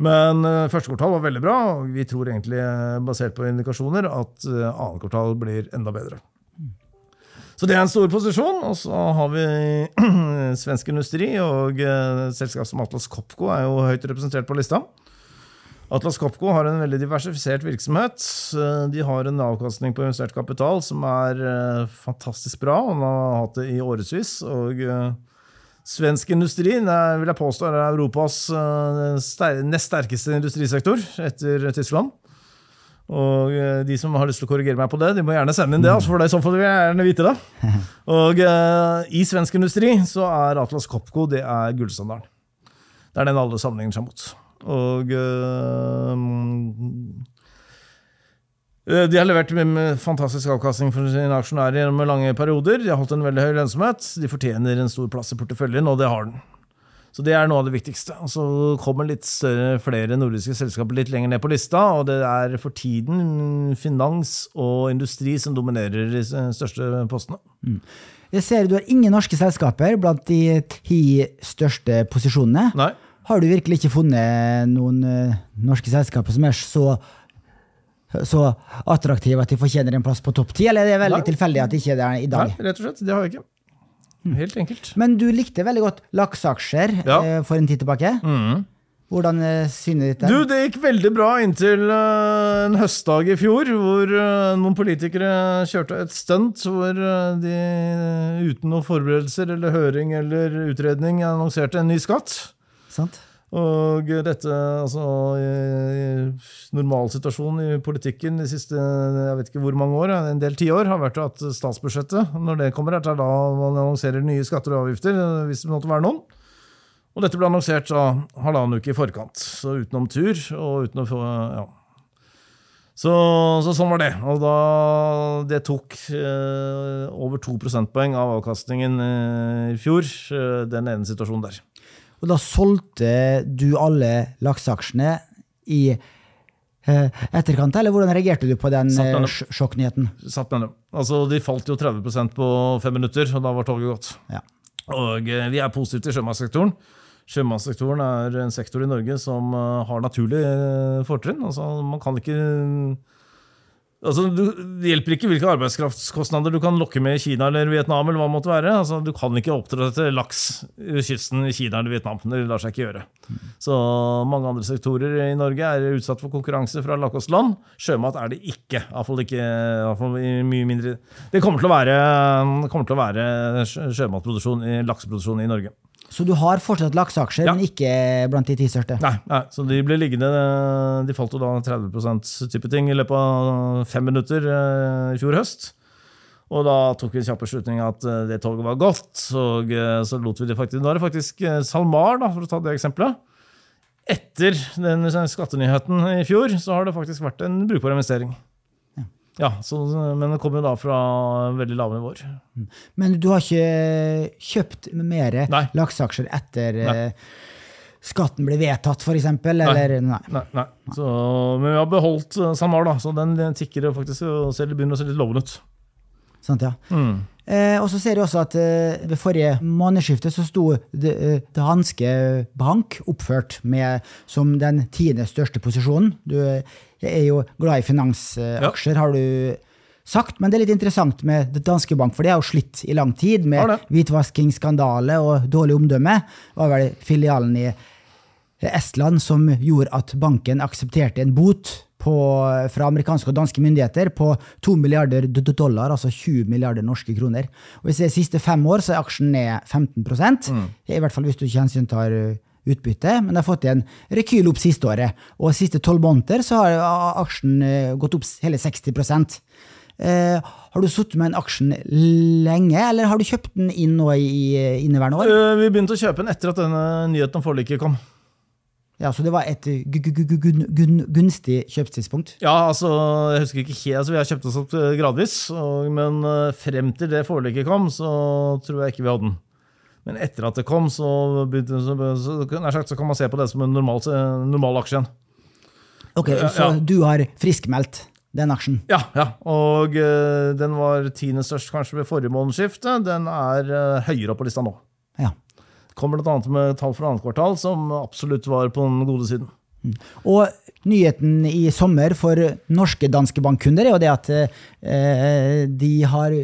Men eh, første kvartal var veldig bra, og vi tror egentlig, eh, basert på indikasjoner, at annet kvartal blir enda bedre. Så det er en stor posisjon. Og så har vi svensk industri, og selskap som Atlas Copco er jo høyt representert på lista. Atlas Copco har en veldig diversifisert virksomhet. Eh, De har en avkastning på investert kapital som er eh, fantastisk bra. Den har hatt det i årevis. Og eh, svensk industri er, vil jeg påstå er Europas nest sterkeste industrisektor etter Tyskland. Og de som har lyst til å korrigere meg på det, de må gjerne sende inn det. Altså, for det er i så fall vil jeg gjerne vite det. Og eh, i svensk industri så er Atlas Copco det er gullstandarden. Det er den alle sammenligner seg mot. Og eh, eh, de har levert med- fantastisk avkastning for sine aksjonærer gjennom lange perioder. De har holdt en veldig høy lønnsomhet. De fortjener en stor plass i porteføljen, og det har den. Så det er noe av det viktigste. Og så kommer litt større, flere nordiske selskaper litt lenger ned på lista, og det er for tiden finans og industri som dominerer de største postene. Jeg ser du har ingen norske selskaper blant de ti største posisjonene. Nei. Har du virkelig ikke funnet noen eh, norske selskaper som er så, så attraktive at de fortjener en plass på topp ti, eller er det veldig Nei. tilfeldig at de ikke er der i dag? Nei, rett og slett. Det har jeg ikke. Helt enkelt. Men du likte veldig godt lakseaksjer Ja. eh, for en tid tilbake. Hvordan er synet ditt er? Du, det gikk veldig bra inntil eh, en høstdag i fjor, hvor eh, noen politikere kjørte et stunt hvor eh, de uten noen forberedelser eller høring eller utredning annonserte en ny skatt. Sant? Og dette, altså Normalsituasjonen i politikken de siste jeg vet ikke hvor mange år, en del tiår, har vært at statsbudsjettet, når det kommer, er da man annonserer nye skatter og avgifter, hvis det måtte være noen. Og dette ble annonsert da halvannen uke i forkant, så utenom tur og uten å få ja. Så, så, sånn var det. Og da Det tok eh, over to prosentpoeng av avkastningen eh, i fjor, eh, den ene situasjonen der. Og da solgte du alle lakseaksjene i eh, etterkant, eller hvordan reagerte du på den eh, sj- sjokknyheten? Altså, de falt jo 30% på fem minutter, og da var toget gått. Ja. Og eh, vi er positive til sjømannssektoren. Sjømannssektoren er en sektor i Norge som har naturlige fortrinn. Altså, man kan ikke altså, Det hjelper ikke hvilke arbeidskraftskostnader du kan lokke med i Kina eller Vietnam. eller hva det måtte være. Altså, du kan ikke oppdra til laks ved kysten i Kina eller Vietnam. Det lar seg ikke gjøre. Så mange andre sektorer i Norge er utsatt for konkurranse fra lavkostland. Sjømat er det ikke. Iallfall ikke i hvert fall i mye mindre Det kommer til å være, kommer til å være sjømatproduksjon, lakseproduksjon i Norge. Så du har fortsatt lakseaksjer, Ja. men ikke blant de ti største? Nei, nei, så de ble liggende De falt jo da 30 type ting i løpet av fem minutter eh, i fjor høst. Og da tok vi en kjapp beslutning at eh, det toget var gått, og eh, så lot vi det faktisk Nå er det faktisk SalMar, da, for å ta det eksempelet. Etter den skattenyheten i fjor, så har det faktisk vært en brukbar investering. Ja, så, Men det kommer jo da fra veldig lave nivåer. Men du har ikke kjøpt mer lakseaksjer etter Nei. eh, skatten ble vedtatt, f.eks.? Eller nei. Nei, nei. Så, men vi har beholdt eh, SalMar, da, så den tikker faktisk og ser, begynner å se litt lovende ut. Sant, ja. Mm. Eh, og så ser jeg også at eh, ved forrige månedsskifte så sto det, eh, det Hanske Bank oppført med, som den tiende største posisjonen. Du eh, er jo glad i finansaksjer, har du sagt. Men det er litt interessant med Danske Bank, for det har jo slitt i lang tid med hvitvaskingsskandale og dårlig omdømme. Det var vel filialen i Estland som gjorde at banken aksepterte en bot på, fra amerikanske og danske myndigheter på 2 milliarder dollar, altså 20 milliarder norske kroner. Og Hvis det er siste fem år, så er aksjen ned 15 mm. I hvert fall hvis du ikke hensyntar uh, utbytte, men det har fått en rekyl opp siste året. Og siste tolv måneder så har uh, aksjen uh, gått opp hele 60 Eh, Har du sittet med en aksjen lenge, eller har du kjøpt den inn nå i, i inneværende år? Eh, Vi begynte å kjøpe den etter at denne nyheten om forliket kom. Ja, Så det var et gun- gunstig kjøpstidspunkt? Ja, altså, jeg husker ikke helt, altså Vi har kjøpt oss opp eh, gradvis, og, men eh, frem til det forliket kom, så tror jeg ikke vi hadde den. Men etter at det kom, så, begynte, så, så, sagt, så kan man se på det som en normal, normal aksje igjen. Ok, Så ja. du har friskmeldt den aksjen? Ja, ja. Og uh, den var tiende størst kanskje ved forrige månedsskifte. Den er uh, høyere opp på lista nå. Ja. Kommer bl.a. med tall fra annet kvartal, som absolutt var på den gode siden. Og nyheten i sommer for norske Danske Bank-kunder er jo det at eh, de har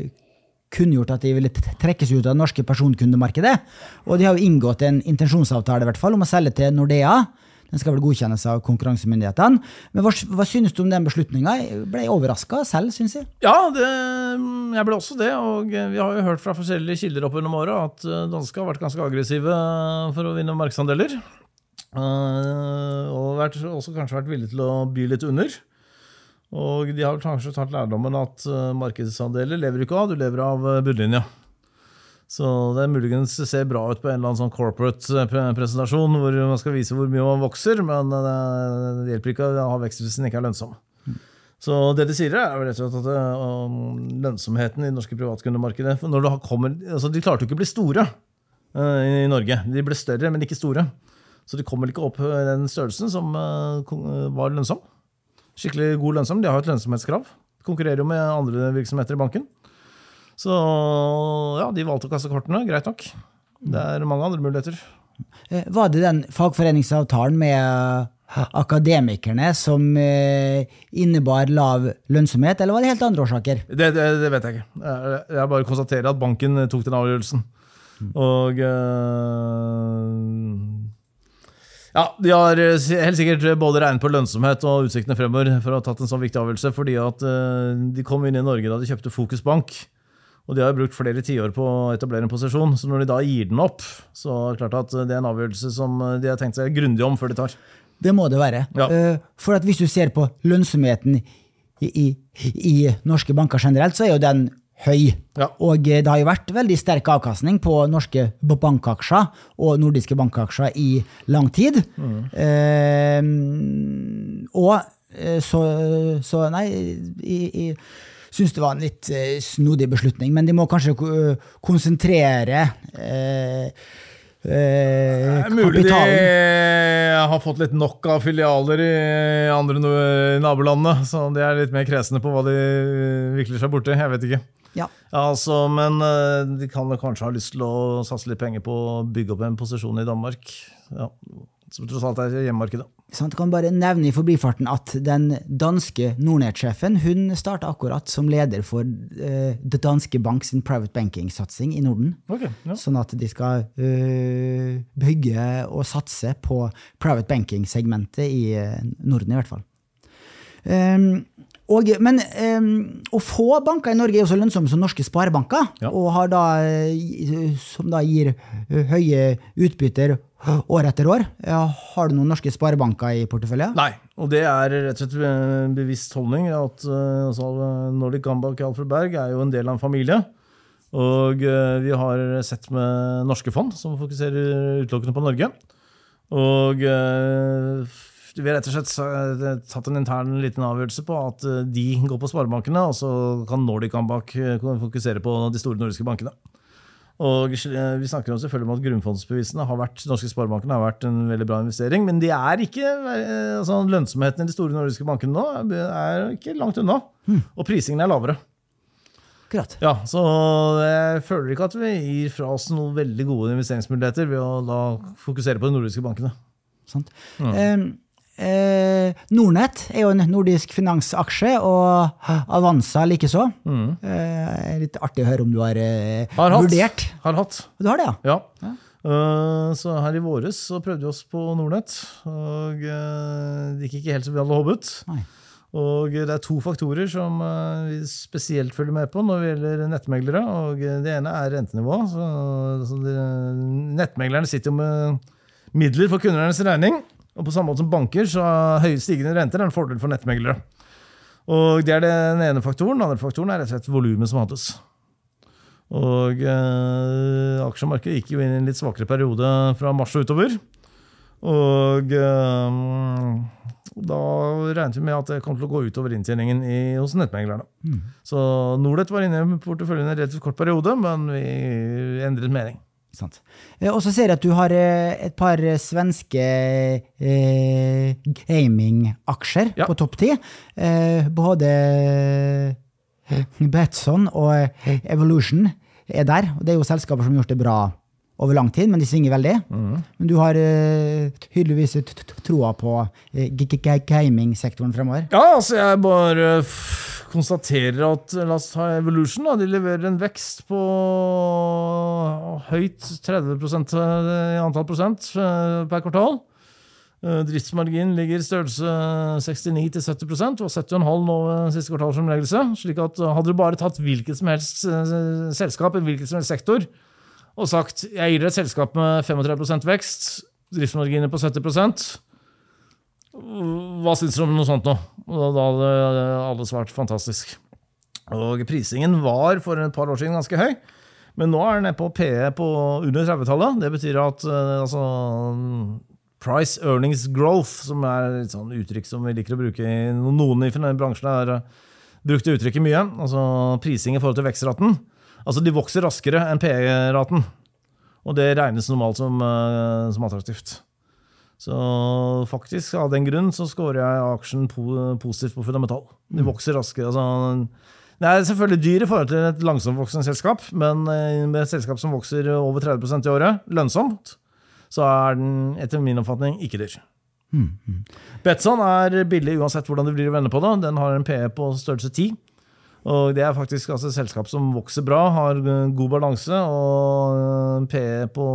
kunngjort at de ville trekkes ut av det norske personkundemarkedet. Og de har jo inngått en intensjonsavtale i hvert fall om å selge til Nordea. Den skal vel godkjennes av konkurransemyndighetene. Men hva, hva synes du om den beslutninga? Jeg ble overraska selv, syns jeg. Ja, det, jeg ble også det. Og vi har jo hørt fra forskjellige kilder opp gjennom åra at dansker har vært ganske aggressive for å vinne markedsandeler. Eh, og vært, også kanskje vært villige til å by litt under. Og de har kanskje tatt lærdommen at eh, markedsandeler lever ikke av, du lever av eh, bunnlinja. Så det er muligens ser bra ut på en eller annen sånn corporate eh, pre- presentasjon hvor man skal vise hvor mye man vokser, men eh, det hjelper ikke å ha vekst hvis den ikke er lønnsom. Så det de sier, er rett og slett at eh, lønnsomheten i det norske privatkundemarkedet kommer, altså De klarte jo ikke å bli store i Norge. De ble større, men ikke store. Så de kommer ikke opp i den størrelsen som var lønnsom. Skikkelig god lønnsom. De har jo et lønnsomhetskrav. Konkurrerer jo med andre virksomheter i banken. Så ja, de valgte å kaste kortene. Greit nok. Det er mange andre muligheter. Eh, Var det den fagforeningsavtalen med eh, akademikerne som eh, innebar lav lønnsomhet, eller var det helt andre årsaker? Det, det, det vet jeg ikke. Jeg, bare konstaterer at banken tok den avgjørelsen. Og eh, Ja, de har helt sikkert både regnet på lønnsomhet og utsiktene fremover for å ha tatt en sånn viktig avgjørelse, fordi at de kom inn i Norge da de kjøpte Fokus Bank. Og de har jo brukt flere tiår på å etablere en posisjon, så når de da gir den opp, så er det klart at det er en avgjørelse som de har tenkt seg grundig om før de tar. Det må det være. Ja. Eh, For at hvis du ser på lønnsomheten i, i, i norske banker generelt, så er jo den høy. Ja. Og eh, det har jo vært veldig sterk avkastning på norske bankaksjer og nordiske bankaksjer i lang tid. Eh, og eh, så, så nei, i, jeg syns det var en litt eh, snodig beslutning, men de må kanskje ko- konsentrere eh, eh, mulig de har fått litt nok av filialer i andre nabolandene, så de er litt mer kresne på hva de vikler seg borti. Jeg vet ikke. Ja. Altså, men eh, de kan kanskje ha lyst til å satse litt penger på å bygge opp en posisjon i Danmark. Ja, Som tross alt er hjemmemarkedet. Sant, kan bare nevne i forbifarten at den danske Nordnett-sjefen hun starta akkurat som leder for uh, Det danske Bank sin private banking-satsing i Norden. Okay, ja. Sånn at de skal uh, bygge og satse på private banking-segmentet i eh, Norden, i hvert fall. Um, og, men um, å få banker i Norge er jo så lønnsomme som norske sparebanker, Ja. og har da, eh, som da gir eh, høye utbytter år etter år. Har du noen norske sparebanker i porteføljen? Nei, og det er rett og slett en bevisst holdning. at eh, altså, Nordic Gambak i Alfred Berg er jo en del av en familie. Og eh, vi har sett med norske fond som fokuserer utelukkende på Norge. Og eh, vi har rett og slett eh, tatt en intern liten avgjørelse på at eh, de går på sparebankene, og så kan Nordic Gambak eh, fokusere på de store nordiske bankene. Og eh, Vi snakker jo selvfølgelig om at grunnfondsbevisene har vært norske sparebankene har vært en veldig bra investering, men de er ikke, eh, altså lønnsomheten i de store nordiske bankene nå er ikke langt unna. Og prisingen er lavere. Akkurat. Ja, Så jeg føler ikke at vi gir fra oss noen veldig gode investeringsmuligheter ved å da fokusere på de nordiske bankene. Sant? Eh, eh, Nordnett er jo en nordisk finansaksje, og Avanza likeså. Eh, litt artig å høre om du har, eh, Har hatt. vurdert. Har hatt. Du har det, ja? Ja. Uh, så her i våres så prøvde vi oss på Nordnett, og uh, det gikk ikke helt som vi hadde håpet. Nei. Og det er to faktorer som eh, vi spesielt følger med på når det gjelder nettmeglere. og Det ene er rentenivå. Så, så det, nettmeglerne sitter jo med midler for kundenes regning. Og på samme måte som banker så er høye stigende renter en fordel for nettmeglere. Og Det er den ene faktoren. Den andre faktoren er rett og slett volumet som handles. Og eh, aksjemarkedet gikk jo inn i en litt svakere periode fra mars og utover. Og eh, da regnet vi med at det kom til å gå utover inntjeningen i, hos nettmeglerne. Så Nordnett var inne i porteføljen i en relativt kort periode, men vi endret mening. Eh, Og så ser jeg at du har eh, et par svenske eh, gamingaksjer Ja. på topp ti. Eh, både Betson og eh, Evolution er der. og Det er jo selskaper som har gjort det bra over lang tid, men de svinger veldig. Men du har uh, t- t- troa på uh, gamingsektoren fremover. Ja, altså jeg bare konstaterer at la oss ta Evolution. Da, de leverer en vekst på høyt 30 i antall prosent eh, per kvartal. Eh, Driftsmargin ligger i størrelse 69-70% og 70,5 nå ved siste kvartalsfremleggelse. slik at eh, Hadde du bare tatt hvilket som helst eh, selskap, i hvilken som helst sektor, og sagt jeg gir dere et selskap med 35% vekst, driftsmarginer på 70 hva syns dere om noe sånt nå? Da hadde alle svart fantastisk. Og prisingen var for et par år siden ganske høy, men nå er den nede på PE på under 30-tallet. Det betyr at eh, altså, price earnings growth, som er et sånn uttrykk som vi liker å bruke i noen i bransjen, har eh, brukt det uttrykket mye. Altså prising i forhold til vekstraten. Altså de vokser raskere enn PE-raten. Og det regnes normalt som, eh, som attraktivt. Så faktisk, av den grunn, så scorer jeg aksjen po positivt på fundamental. De vokser raskere. Altså, det er selvfølgelig dyr i forhold til et langsomtvoksende selskap, men eh, med et selskap som vokser over 30% i året, lønnsomt, så er den etter min oppfatning ikke dyr. Betson er billig uansett hvordan du blir å vende på det. Den har en PE på størrelse 10. Og det er faktisk altså, et selskap som vokser bra, har god balanse og en PE på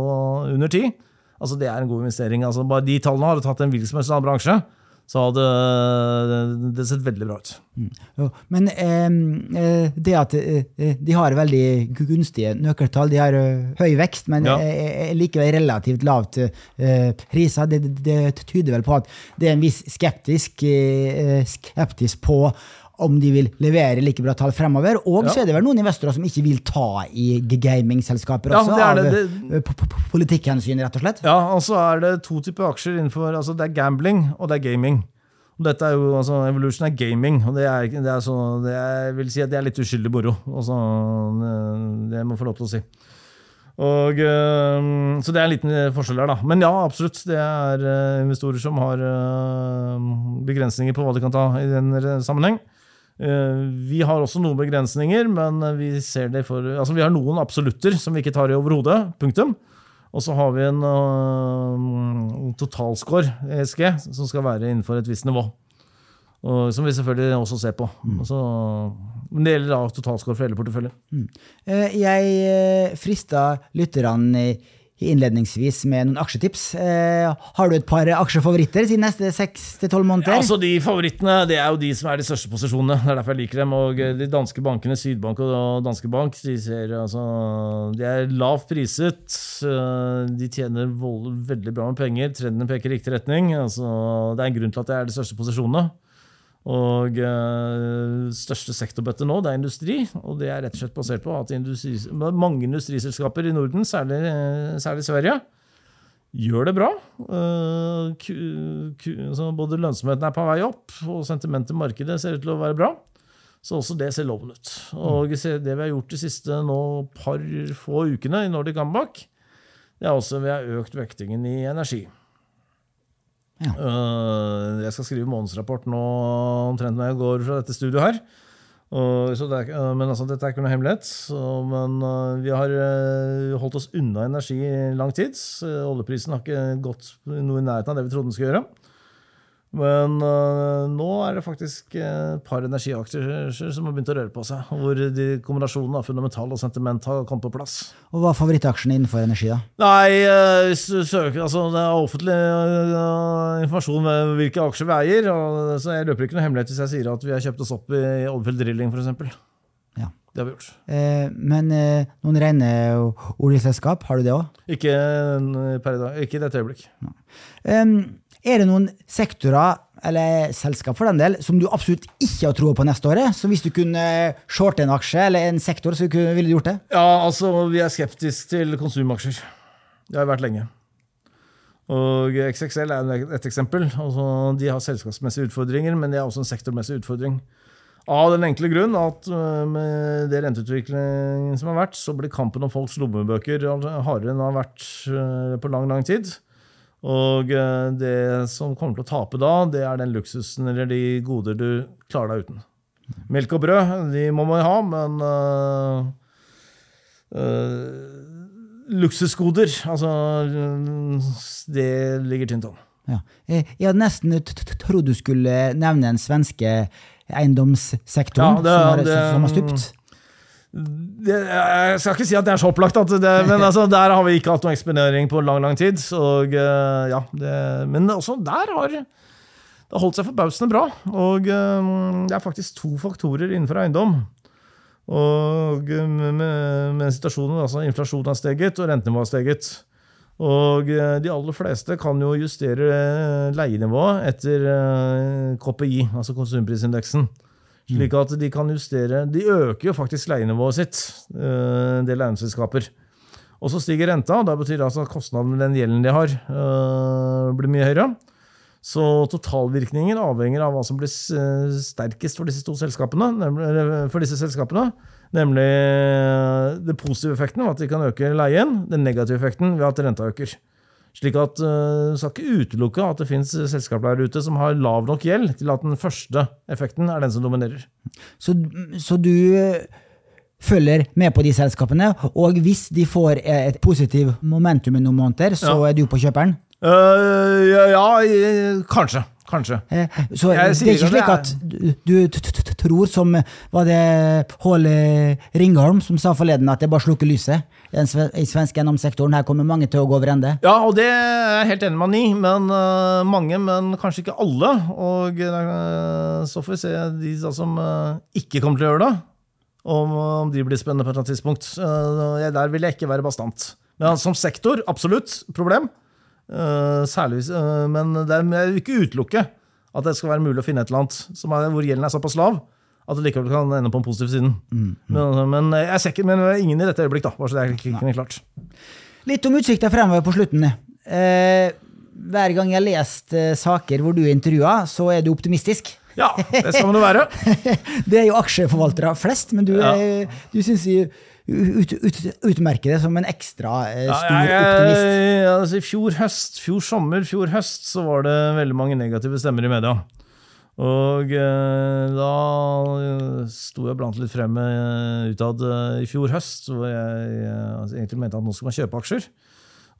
under 10. Altså, det er en god investering. Altså, bare de tallene har du tatt en hvilken som helst annen bransje, så hadde det sett veldig bra ut. Jo, Men eh, eh, det at eh, de har veldig gunstige nøkkeltall, de har eh, høy vekst, men Ja. eh, eh, likevel relativt lavt eh, priser, det, det, tyder vel på at det er en viss skeptisk, eh, skeptisk på om de vil levere like bra tall fremover. Og Ja. så er det vel noen investorer som ikke vil ta i gamingselskaper Ja, også, det er av det. eh, po- po- politikkhensyn, rett og slett. Ja, og så er det to typer aksjer innenfor altså Det er gambling, og det er gaming. Og dette er jo, altså Evolution er gaming, og det er, det er så, det er, jeg vil si at det er litt uskyldig moro. Altså, det- det må jeg få lov til å si. Og, øh, så det er en liten forskjell der, da. Men ja, absolutt. Det er investorer som har begrensninger på hva de kan ta i den sammenheng. Eh, Vi har også noen begrensninger, men vi ser det for Altså, vi har noen absolutter som vi ikke tar i overhodet. Punktum. Og så har vi en uh, totalscore, ESG, som skal være innenfor et visst nivå. Og, som vi selvfølgelig også ser på. Og så, men det gjelder da totalscore for hele porteføljen. Mm. Jeg eh, frista lytterne innledningsvis med noen aksjetips. Eh, Har du et par aksjefavoritter siden neste seks til tolv måneder? Ja, altså De favorittene det er jo de som er de største posisjonene. Det er derfor jeg liker dem. Og eh, de danske bankene, Sydbank og Danske Bank, de, ser, altså, de er lavt priset. eh, De tjener veldig bra med penger. Trendene peker i riktig retning. Altså, det er en grunn til at det er de største posisjonene. Og eh, største sektorbøtte nå, det er industri. Og det er rett og slett basert på at industri, mange industriselskaper i Norden, særlig, eh, særlig Sverige, gjør det bra. Eh, ku- ku- så både lønnsomheten er på vei opp, og sentimentet i markedet ser ut til å være bra. Så også det ser lovende ut. Og se- det vi har gjort de siste nå par få ukene i Nordic Comeback, det er også vi har økt vektingen i energi. Ja. Uh, jeg skal skrive månedsrapport nå omtrent når jeg går fra dette studioet her. Uh, det er, øh, men altså, dette er ikke noe hemmelighet. Men øh, vi har holdt oss unna energi i lang tid. Oljeprisen har ikke gått noe i nærheten av det vi trodde den skulle gjøre. Men uh, nå er det faktisk et par energiaksjer som har begynt å røre på seg. Hvor de, kombinasjonen av fundamental og sentiment har kommet på plass. Og hva er favorittaksjene innenfor energi, da? Nei, uh, søker, altså det er offentlig uh, informasjon om hvilke aksjer vi eier. Og, så jeg løper ikke noe hemmelighet hvis jeg sier at vi har kjøpt oss opp i Oddfield Drilling f.eks. Ja. Det har vi gjort. Eh, Men eh, noen rene oljeselskap, har du det òg? Ikke eh, per i dag. Ikke i dette øyeblikk. Er det noen sektorer, eller selskap for den del, som du absolutt ikke har troa på neste året? Så hvis du kunne shorte en aksje eller en sektor, så ville du gjort det? Ja, altså, vi er skeptiske til konsumaksjer. Det har vi vært lenge. Og XXL er et eksempel. Altså, de har selskapsmessige utfordringer, men de har også en sektormessig utfordring. Av den enkle grunn at øh, med det renteutviklingen som har vært, så blir kampen om folks lommebøker hardere enn den har vært øh, på lang, lang tid. Og øh, det som kommer til å tape da, det er den luksusen eller de goder du klarer deg uten. Melk og brød, de må man ha, men uh, uh, luksusgoder, altså Det ligger tynt an. Ja. Eh, Jeg hadde nesten trodd du skulle nevne den svenske eiendomssektoren Ja, det- som, har, det- som har stupt. Det, jeg skal ikke si at det er så opplagt, det, men altså, der har vi ikke hatt noe eksponering på lang lang tid. Og, eh, ja, det, men også der har det holdt seg forbausende bra. Og eh, det er faktisk to faktorer innenfor eiendom. Og eh, med, med situasjonen, altså Inflasjonen har steget, og rentenivået har steget. Og de aller fleste kan jo justere leienivået etter KPI, altså konsumprisindeksen. Slik at de kan justere De øker jo faktisk leienivået sitt, eh, en del eiendomsselskaper. Og så stiger renta, og da betyr altså at kostnaden med den gjelden de har, eh, blir mye høyere. Så totalvirkningen avhenger av hva som blir eh, sterkest for disse to selskapene, nemlig, for disse selskapene. Nemlig den positive effekten ved at de kan øke leien, den negative effekten ved at renta øker. Slik at uh, skal ikke utelukke at det finnes selskaper der ute som har lav nok gjeld til at den første effekten er den som dominerer. Så, så du eh, følger med på de selskapene, og hvis de får eh, et positivt momentum i noen måneder, så Ja. er du på kjøperen? Uh, ja, ja, kanskje. Kanskje. Eh, Så det er ikke slik at du, tror, som var det Håle Ringholm som sa forleden, at det bare slukker lyset i svensk gjennomsektoren. Her kommer mange til å gå over ende. Ja, og det er jeg helt enig med han i. Men øh, mange, men kanskje ikke alle. Og så får vi se de som ikke kommer til å gjøre det. Om, de blir spennende på et eller annet tidspunkt. Der vil jeg ikke være bastant. Men som sektor, absolutt problem. Øh, særlig, øh, men det er, jeg vil ikke utelukke at det skal være mulig å finne et eller annet som er, hvor gjelden er såpass lav at det likevel kan ende på den positive siden. Men, men jeg ser ikke, men ingen i dette øyeblikk, da. Bare så det er ikke klart. Litt om utsikta fremover på slutten. Eh, hver gang jeg har lest eh, saker hvor du er intervjua, så er du optimistisk. Ja, det skal man jo være. Det er jo aksjeforvaltere flest, men du, Ja. du syns ut, ut, utmerker det som en ekstra eh, Ja, stor jeg- optimist. Ja, altså, I fjor høst, fjor sommer, fjor høst så var det veldig mange negative stemmer i media. Og eh, da eh, sto jeg blant litt frem eh, utad eh, i fjor høst, hvor jeg altså, egentlig mente at nå skal man kjøpe aksjer.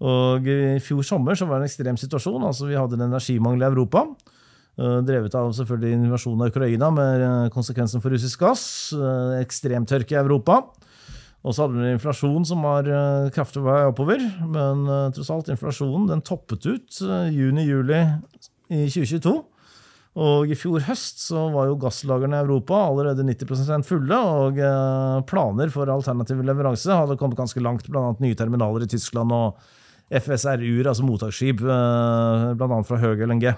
Og i fjor sommer så var det en ekstrem situasjon. altså Vi hadde en energimangel i Europa. Drevet av selvfølgelig invasjonen av Ukraina med konsekvensen for russisk gass. Ekstremtørke i Europa. Og så hadde vi inflasjon som var eh, kraftig vei oppover. Men eh, tross alt, inflasjonen den toppet ut eh, juni-juli i 2022. Og i fjor høst så var jo gasslagrene i Europa allerede 90 fulle, og planer for alternativ leveranse hadde kommet ganske langt, bl.a. nye terminaler i Tyskland og FSRU-er, altså mottaksskip, bl.a. fra Høg LNG.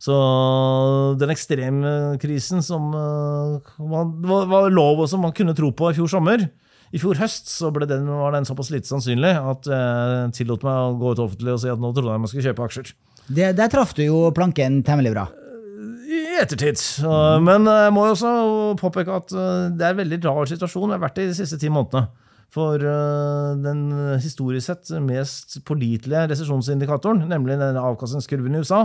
Så den ekstremkrisen som var, var lov og som man kunne tro på i fjor sommer, i fjor høst så den, var den såpass lite sannsynlig at jeg tillot meg å gå ut offentlig og si at nå trodde jeg man skulle kjøpe aksjer. Det, der traff du jo planken temmelig bra. I ettertid. Mm. Men jeg må jo også påpeke at eh, det er en veldig rar situasjon vi har vært i de siste ti månedene. For eh, den historisk sett mest pålitelige resesjonsindikatoren, nemlig denne avkastningskurven i USA,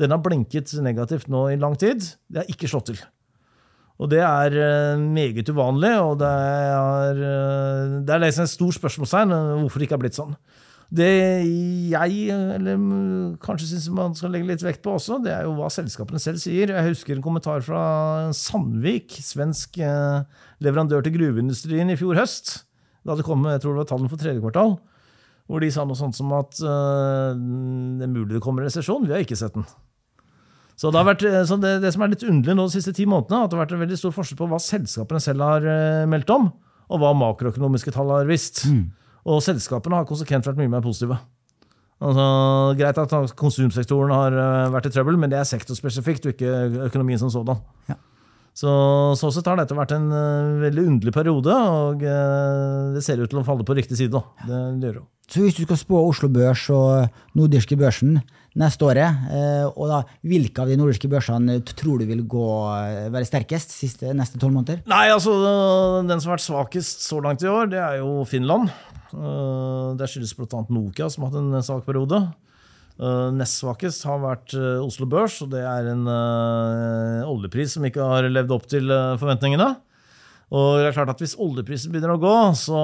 den har blinket negativt nå i lang tid. Det har ikke slått til. Og det er eh, meget uvanlig, og det er, eh, det er liksom et stort spørsmålstegn eh, hvorfor det ikke har blitt sånn. Det jeg eller mm, kanskje syns man skal legge litt vekt på også, det er jo hva selskapene selv sier. Jeg husker en kommentar fra Sandvik, svensk leverandør til gruveindustrien i fjor høst. Da det kom jeg tror det var tallene for tredje kvartal. Hvor de sa noe sånt som at uh, det er mulig det kommer resesjon. Vi har ikke sett den. Så det, har vært, eh, så det, det som er litt underlig nå de siste ti månedene, at det har vært en veldig stor forskjell på hva selskapene selv har eh, meldt om, og hva makroøkonomiske tall har visst. Og selskapene har konsekvent vært mye mer positive. Altså, greit at konsumsektoren har eh, vært i trøbbel, men det er sektorspesifikt, og ikke økonomien som sådan. Ja. Så så sett har dette vært en uh, veldig underlig periode, og uh, det ser ut til å falle på riktig side. da. Det, det gjør det. Så hvis du skal spå Oslo Børs og nordiske børsen neste året, uh, og da, hvilke av de nordiske børsene tror du vil gå, eh, være sterkest siste, neste tolv måneder? Nei, altså, Den som har vært svakest så langt i år, det er jo Finland. Eh, Det skyldes bl.a. Nokia, som har hatt en svak periode. Eh, Nest svakest har vært eh, Oslo Børs, og det er en eh, oljepris som ikke har levd opp til forventningene. Og det er klart at Hvis oljeprisen begynner å gå, så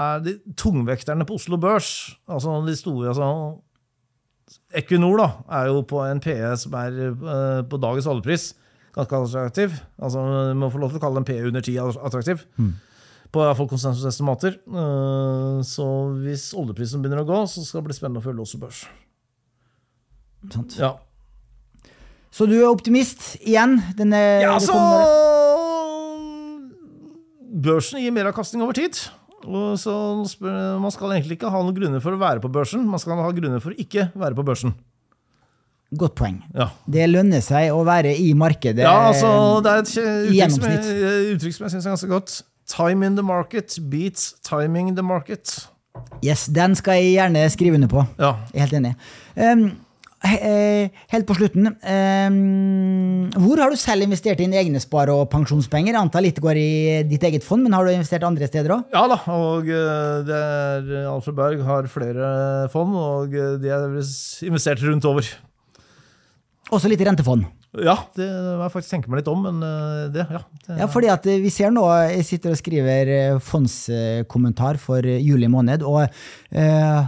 er de tungvekterne på Oslo Børs altså de store, altså Equinor da, er jo på en PE som er på dagens oljepris ganske attraktiv. Altså, Vi må få lov til å kalle en PE under 10 attraktiv. På i hvert fall konsensusestimater. Eh, Så hvis oljeprisen begynner å gå, så skal det bli spennende å følge også Børs. Sant? Ja, Så du er optimist igjen? Denne, ja så Børsen gir meravkastning over tid. Og så Man skal egentlig ikke ha noen grunner for å være på børsen, man skal ha grunner for å ikke være på børsen. Godt poeng. Ja. Det lønner seg å være i markedet. Ja, altså, det er et uttrykk som, jeg, uttrykk som jeg syns er ganske godt. Time in the market beats timing the market. Yes, Den skal jeg gjerne skrive under på. Ja. Jeg er helt enig. Um, eh, helt på slutten. Um, hvor har du selv investert dine egne spare- og pensjonspenger? Jeg antar litt går i ditt eget fond, men har du investert andre steder òg? Ja da, og eh, det er Alfred Berg har flere fond, og eh, de er investert rundt over. Også litt i rentefond. Ja, det må jeg faktisk tenke meg litt om, men eh, det, ja. Det, Ja, fordi at eh, vi ser nå, jeg sitter og skriver eh, fondskommentar for juli måned, og eh,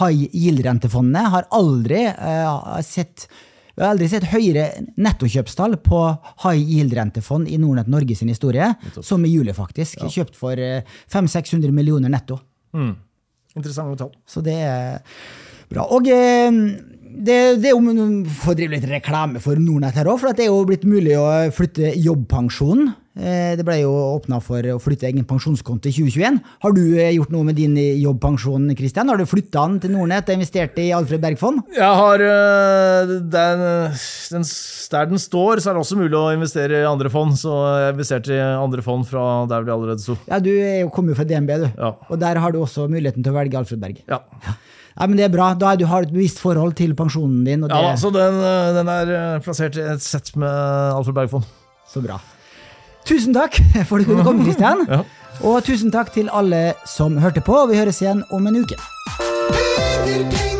high yield-rentefondene har aldri eh, sett Vi har aldri sett høyere nettokjøpstall på high yield-rentefond i Nordnett Norge sin historie, som i juli, faktisk. Kjøpt for eh, 500-600 millioner netto. Mm. Interessante tall. Så det er bra. Og eh, det, det er jo for å drive litt reklame for Nordnett her òg, for det er jo blitt mulig å flytte jobbpensjonen. Eh, Det ble jo åpna for å flytte egen pensjonskonto i 2021. Har du eh, gjort noe med din jobbpensjon, Kristian? Har du flytta den til Nordnett og investert i Alfred Berg-fond? Jeg har den, den, Der den står, så er det også mulig å investere i andre fond. Så jeg investerte i andre fond fra der de allerede sto. Ja, du er jo- kommer jo fra DNB, du. Ja. Og der har du også muligheten til å velge Alfred Berg. Ja. Ja, men det er bra. Da er du har et bevisst forhold til pensjonen din. Og det ja da, så den, øh, den er øh, plassert i et sett med Alfred Berg-fond. Så bra. Tusen takk for at du kunne komme, Kristian. Ja. Og tusen takk til alle som hørte på. Vi høres igjen om en uke. Penger, penger,